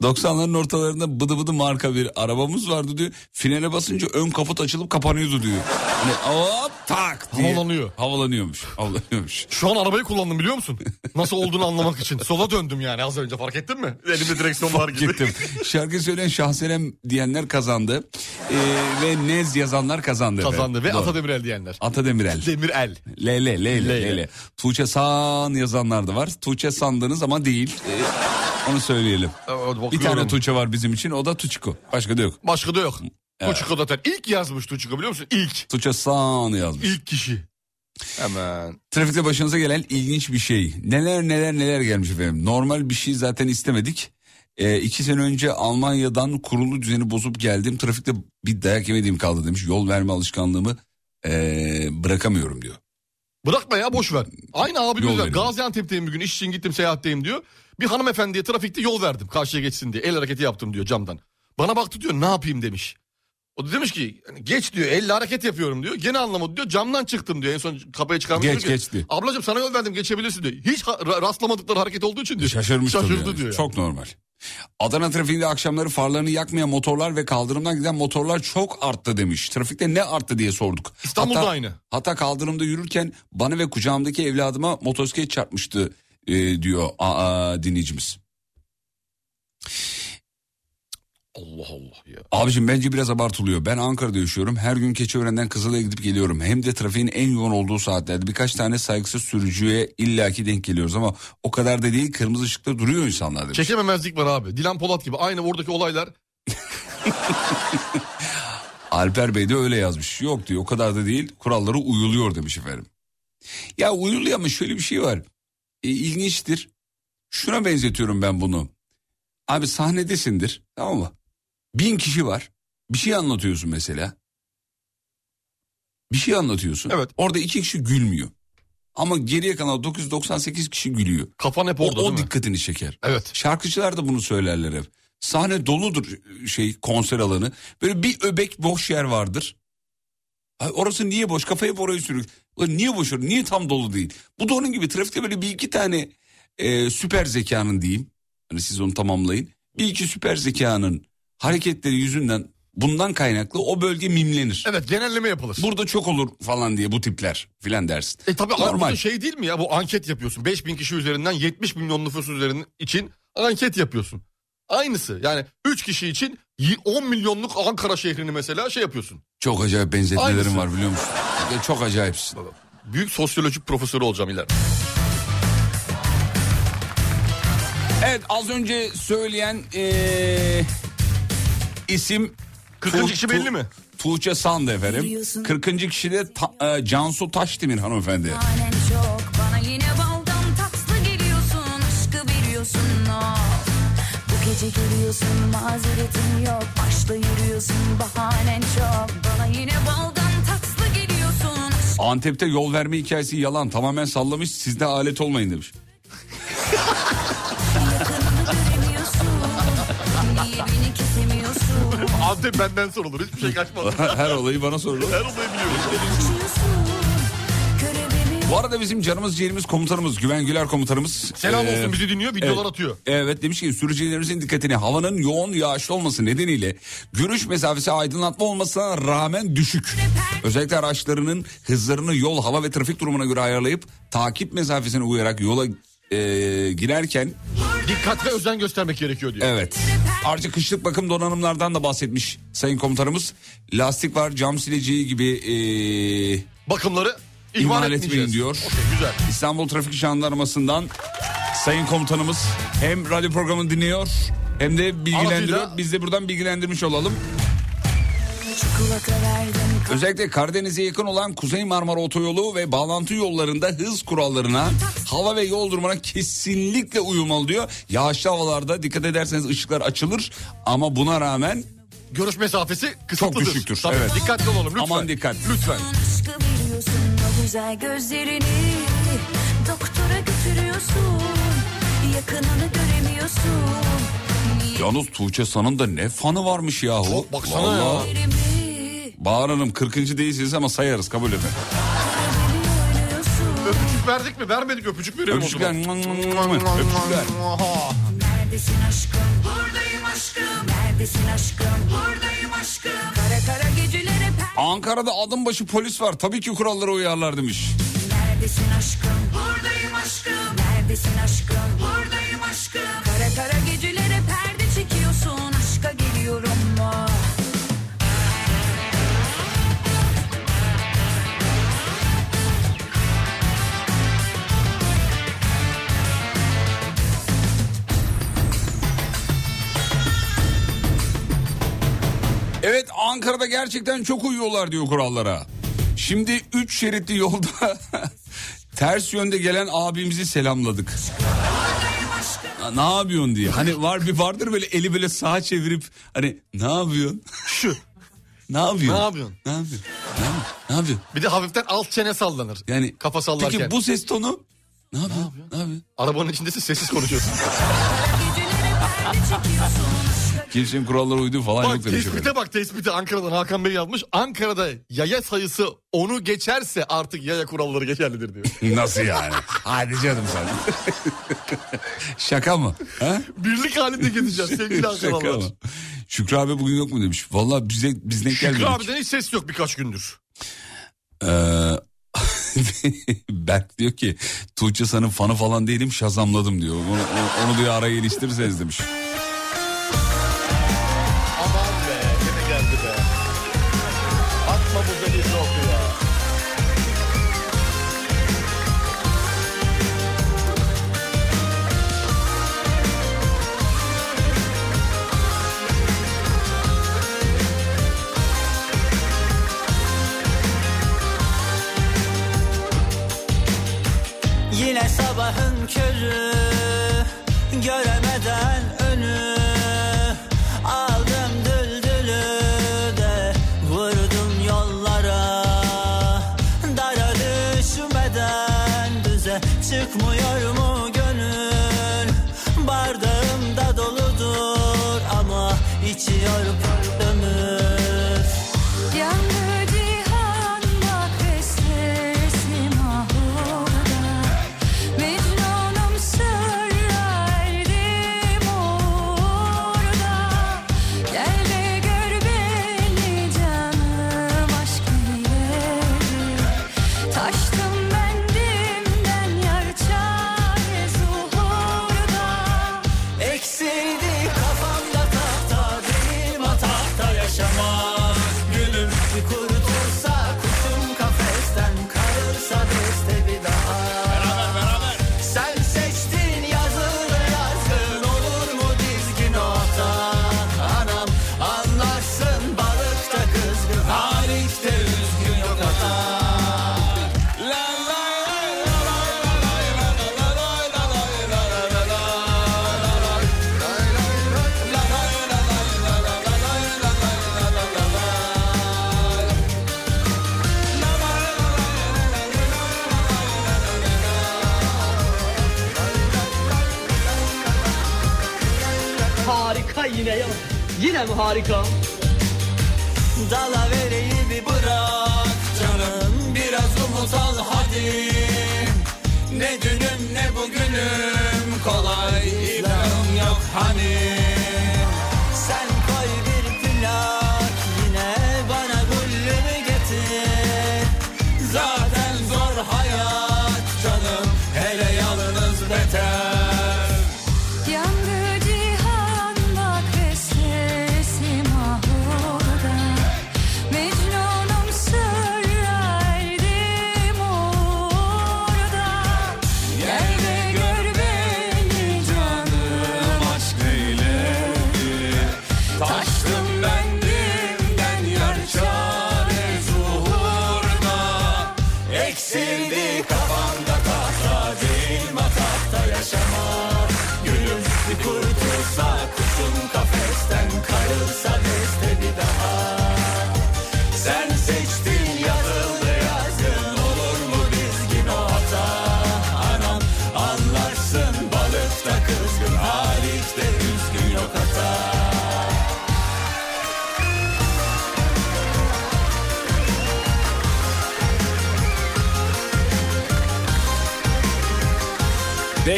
90'ların ortalarında bıdı bıdı marka bir arabamız vardı diyor. Finale basınca ön kaput açılıp kapanıyordu diyor. Hani hop tak diye. Havalanıyor. Havalanıyormuş. Havalanıyormuş. [LAUGHS] Şu an arabayı kullandım biliyor musun? Nasıl olduğunu anlamak için. Sola döndüm yani az önce fark ettin mi? Elimde direksiyon var gibi. Gittim. Şarkı söyleyen Şahsenem diyenler kazandı. Ee, ve Nez yazanlar kazandı. Kazandı ve Doğru. Ata Demirel diyenler. Ata Demirel. Demir el. Lele, Lele, Lele. Lele. Tuğçe San yazanlar da var. Tuğçe sandınız ama değil. Ee, onu söyleyelim. Bir tane Tuğçe var bizim için o da Tuçko. Başka da yok. Başka da yok. Evet. Tuğçe zaten ilk yazmış Tuğçe biliyor musun? İlk. Tuğçe Sağan'ı yazmış. İlk kişi. Hemen. Trafikte başınıza gelen ilginç bir şey. Neler neler neler gelmiş efendim. Normal bir şey zaten istemedik. Ee, iki sene önce Almanya'dan kurulu düzeni bozup geldim. Trafikte bir dayak yemediğim kaldı demiş. Yol verme alışkanlığımı ee, bırakamıyorum diyor. Bırakma ya boş ver. Aynı Yol abimiz var. verin. Gaziantep'teyim bir gün iş için gittim seyahatteyim diyor. Bir hanımefendiye trafikte yol verdim karşıya geçsin diye. El hareketi yaptım diyor camdan. Bana baktı diyor ne yapayım demiş. O da demiş ki hani geç diyor elle hareket yapıyorum diyor. Gene anlamadı diyor camdan çıktım diyor. En son kapıya çıkarmış. Geç, diyor geç diyor. Ablacığım sana yol verdim geçebilirsin diyor. Hiç rastlamadıkları hareket olduğu için diyor. Şaşırmış Şaşırdı yani. diyor. Çok normal. Adana trafiğinde akşamları farlarını yakmayan motorlar ve kaldırımdan giden motorlar çok arttı demiş. Trafikte ne arttı diye sorduk. İstanbul'da hatta, aynı. Hatta kaldırımda yürürken bana ve kucağımdaki evladıma motosiklet çarpmıştı e, diyor aa, dinleyicimiz. Allah Allah ya. Abicim bence biraz abartılıyor. Ben Ankara'da yaşıyorum. Her gün Keçiören'den Kızılay'a gidip geliyorum. Hem de trafiğin en yoğun olduğu saatlerde birkaç tane saygısız sürücüye illaki denk geliyoruz ama o kadar da değil. Kırmızı ışıkta duruyor insanlar demiş. Çekememezlik var abi. Dilan Polat gibi aynı oradaki olaylar. [LAUGHS] Alper Bey de öyle yazmış. Yok diyor o kadar da değil. Kurallara uyuluyor demiş efendim. Ya uyuluyor ama şöyle bir şey var. E, ilginçtir. Şuna benzetiyorum ben bunu. Abi sahnedesindir tamam mı? Bin kişi var. Bir şey anlatıyorsun mesela. Bir şey anlatıyorsun. Evet. Orada iki kişi gülmüyor. Ama geriye kalan 998 kişi gülüyor. Kafan hep O, orada o mi? dikkatini çeker. Evet. Şarkıcılar da bunu söylerler hep. Sahne doludur şey konser alanı. Böyle bir öbek boş yer vardır. Ay orası niye boş? Kafayı hep oraya sürük. Niye boş? Niye tam dolu değil? Bu da onun gibi trafikte böyle bir iki tane e, süper zekanın diyeyim. Hani siz onu tamamlayın. Bir iki süper zekanın hareketleri yüzünden bundan kaynaklı o bölge mimlenir. Evet genelleme yapılır. Burada çok olur falan diye bu tipler filan dersin. E tabii Normal. Şey değil mi ya bu anket yapıyorsun. 5000 kişi üzerinden 70 milyon nüfus üzerinin için anket yapıyorsun. Aynısı yani 3 kişi için y- 10 milyonluk Ankara şehrini mesela şey yapıyorsun. Çok acayip benzetmelerim Aynısı. var biliyor musun? Çok acayipsin. Büyük sosyolojik profesörü olacağım ileride. Evet az önce söyleyen eee, isim 40. Tu- kişi belli mi? Tuğçe Sandı efendim. 40. kişi de ta- e, Cansu Taşdemir hanımefendi. Annen çok bana yine baldan tatlı geliyorsun aşkı veriyorsun of. Bu gece geliyorsun mazeretin yok başta yürüyorsun bahanen çok bana yine baldan tatlı geliyorsun Antep'te yol verme hikayesi yalan tamamen sallamış siz de alet olmayın demiş. [LAUGHS] Antep benden sorulur hiçbir şey kaçmaz. [LAUGHS] Her olayı bana sorun. Her olayı biliyorum. Görevimi Bu arada bizim canımız ciğerimiz komutanımız Güven Güler komutanımız. Selam eee, olsun bizi dinliyor videolar evet. atıyor. Evet demiş ki sürücülerimizin dikkatini havanın yoğun yağışlı olması nedeniyle görüş mesafesi aydınlatma olmasına rağmen düşük. Özellikle araçlarının hızlarını yol, hava ve trafik durumuna göre ayarlayıp takip mesafesine uyarak yola eee, girerken Dikkat ve özen göstermek gerekiyor diyor. evet. Ayrıca kışlık bakım donanımlardan da bahsetmiş sayın komutanımız. Lastik var, cam sileceği gibi eee, Bakımları ihmal, etmeyin diyor. Okey, güzel. İstanbul Trafik Jandarması'ndan sayın komutanımız hem radyo programını dinliyor hem de bilgilendiriyor. Biz de buradan bilgilendirmiş olalım. Özellikle Karadeniz'e yakın olan Kuzey Marmara Otoyolu ve bağlantı yollarında hız kurallarına, hava ve yol durumuna kesinlikle uyulmalı diyor. Yağışlı havalarda dikkat ederseniz ışıklar açılır ama buna rağmen Görüş mesafesi kısıtlıdır. düşüktür, Tabii, evet. Dikkatli olalım lütfen. Aman dikkat. Lütfen. güzel gözlerini doktora götürüyorsun yakınını göremiyorsun niye yalnız Tuğçe San'ın da ne fanı varmış yahu. Çok baksana ya. Vallahi. yerimi Bahar Hanım 40. değilsiniz ama sayarız kabul edin. Öpücük verdik mi? Vermedik öpücük verelim Öpücükler. o zaman. Öpücükler. Neredesin aşkım buradayım aşkım neredesin aşkım buradayım aşkım kara kara gecelere per Ankara'da adım başı polis var. Tabii ki kurallara uyarlar demiş. neredesin aşkım buradayım aşkım neredesin aşkım Evet Ankara'da gerçekten çok uyuyorlar diyor kurallara. Şimdi 3 şeritli yolda [LAUGHS] ters yönde gelen abimizi selamladık. Ne yapıyorsun diye. Hani var bir vardır böyle eli böyle sağa çevirip hani ne yapıyorsun? [LAUGHS] Şu. Ne yapıyorsun? Ne yapıyorsun? Ne yapıyorsun? Ne yapıyorsun? Ne yapıyorsun? Bir de hafiften alt çene sallanır. Yani Kafa sallarken. Peki bu ses tonu ne yapıyorsun? Ne yapıyorsun? Arabanın içindesin sessiz konuşuyorsun. Kimsenin kurallara uyduğu falan bak yok demiş efendim. tespite bak tespite Ankara'dan Hakan Bey yazmış. Ankara'da yaya sayısı onu geçerse artık yaya kuralları geçerlidir diyor. [LAUGHS] Nasıl yani? Hadi canım sen. Şaka mı? Ha? Birlik halinde gideceğiz sevgili Ankaralılar. Şükrü abi bugün yok mu demiş. Vallahi bize biz denk Şükrü gelmedik. abiden hiç ses yok birkaç gündür. Ee, [LAUGHS] Berk diyor ki Tuğçe San'ın fanı falan değilim şazamladım diyor. Onu, onu, onu diyor araya iliştirirseniz demiş. Körü Göremeden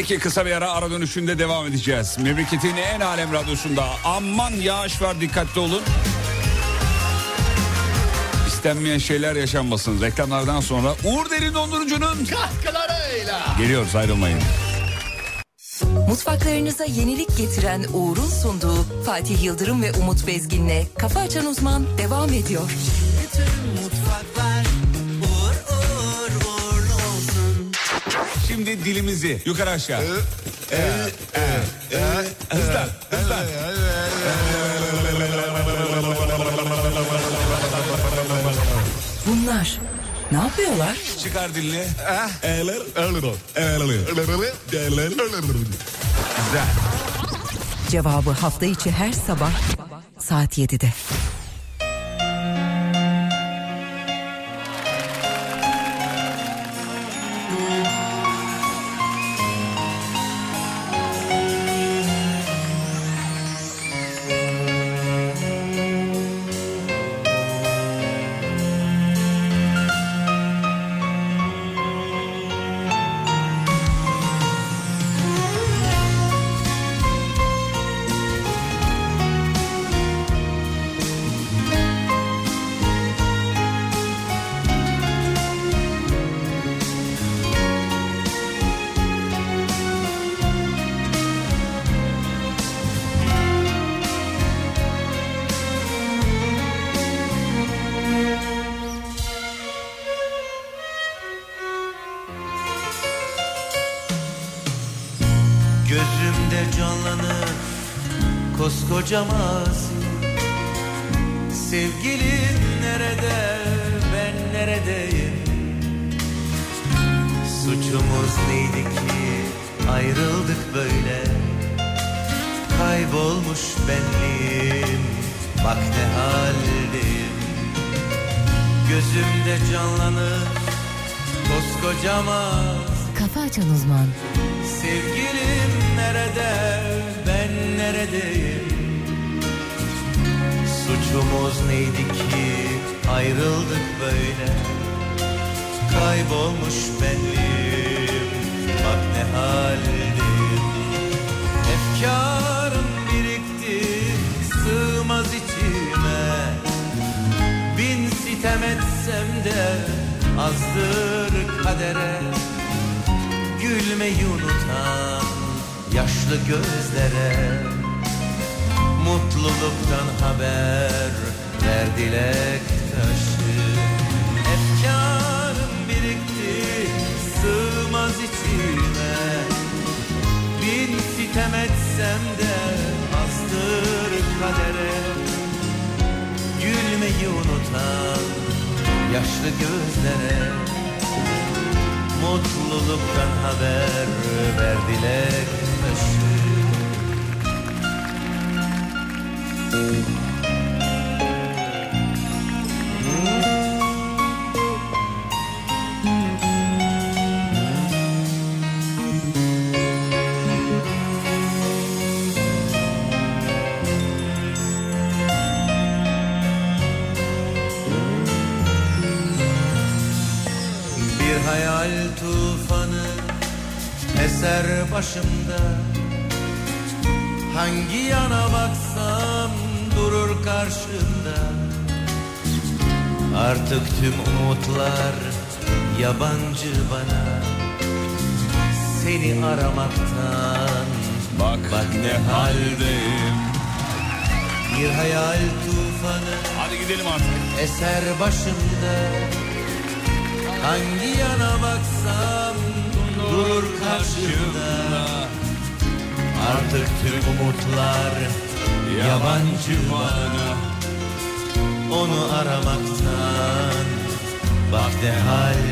Peki kısa bir ara ara dönüşünde devam edeceğiz. Memleketin en alem radyosunda aman yağış var dikkatli olun. İstenmeyen şeyler yaşanmasın. Reklamlardan sonra Uğur Derin Dondurucu'nun Katkılarıyla. geliyoruz ayrılmayın. Mutfaklarınıza yenilik getiren Uğur'un sunduğu Fatih Yıldırım ve Umut Bezgin'le Kafa Açan Uzman devam ediyor. Mutfaklar Şimdi dilimizi yukarı aşağı. Hızlan, hızlan. Bunlar ne yapıyorlar? Çıkar dilini. Güzel. Cevabı hafta içi her sabah saat 7'de. Yaşlı gözlere Mutluluktan haber ver dilek yabancı bana. Seni aramaktan Bak, bak ne haldeyim. Bir hayal tufanı Hadi gidelim artık. eser başımda. Hangi yana baksam durur karşımda. Artık tüm umutlar yabancı bana. Onu aramaktan bak ne haldeyim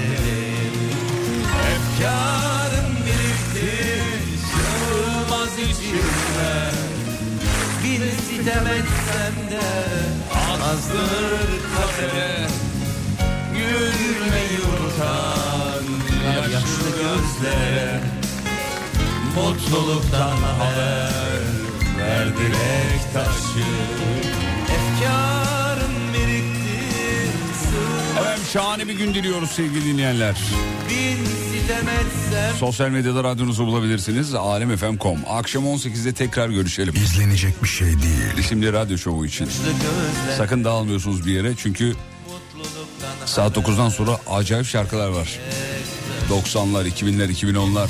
Efkarım birikti sığmaz içime. Bin sitem etsem de azdır kadere Gülmeyi unutan yaşlı gözlere. Mutluluktan haber ver dilek taşı. Efkarım birikti Efendim şahane bir gün diliyoruz sevgili dinleyenler. bin sitem etsem Sosyal medyada radyonuzu bulabilirsiniz. Alemfm.com. Akşam 18'de tekrar görüşelim. İzlenecek bir şey değil. İsimli radyo şovu için. Sakın dağılmıyorsunuz bir yere çünkü saat 9'dan sonra acayip şarkılar var. 90'lar, 2000'ler, 2010'lar.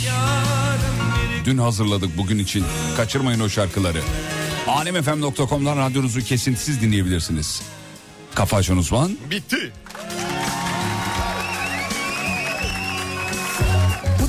Dün hazırladık bugün için. Kaçırmayın o şarkıları. Alemfm.com'dan radyonuzu kesintisiz dinleyebilirsiniz. Kafa Açan Uzman. Bitti.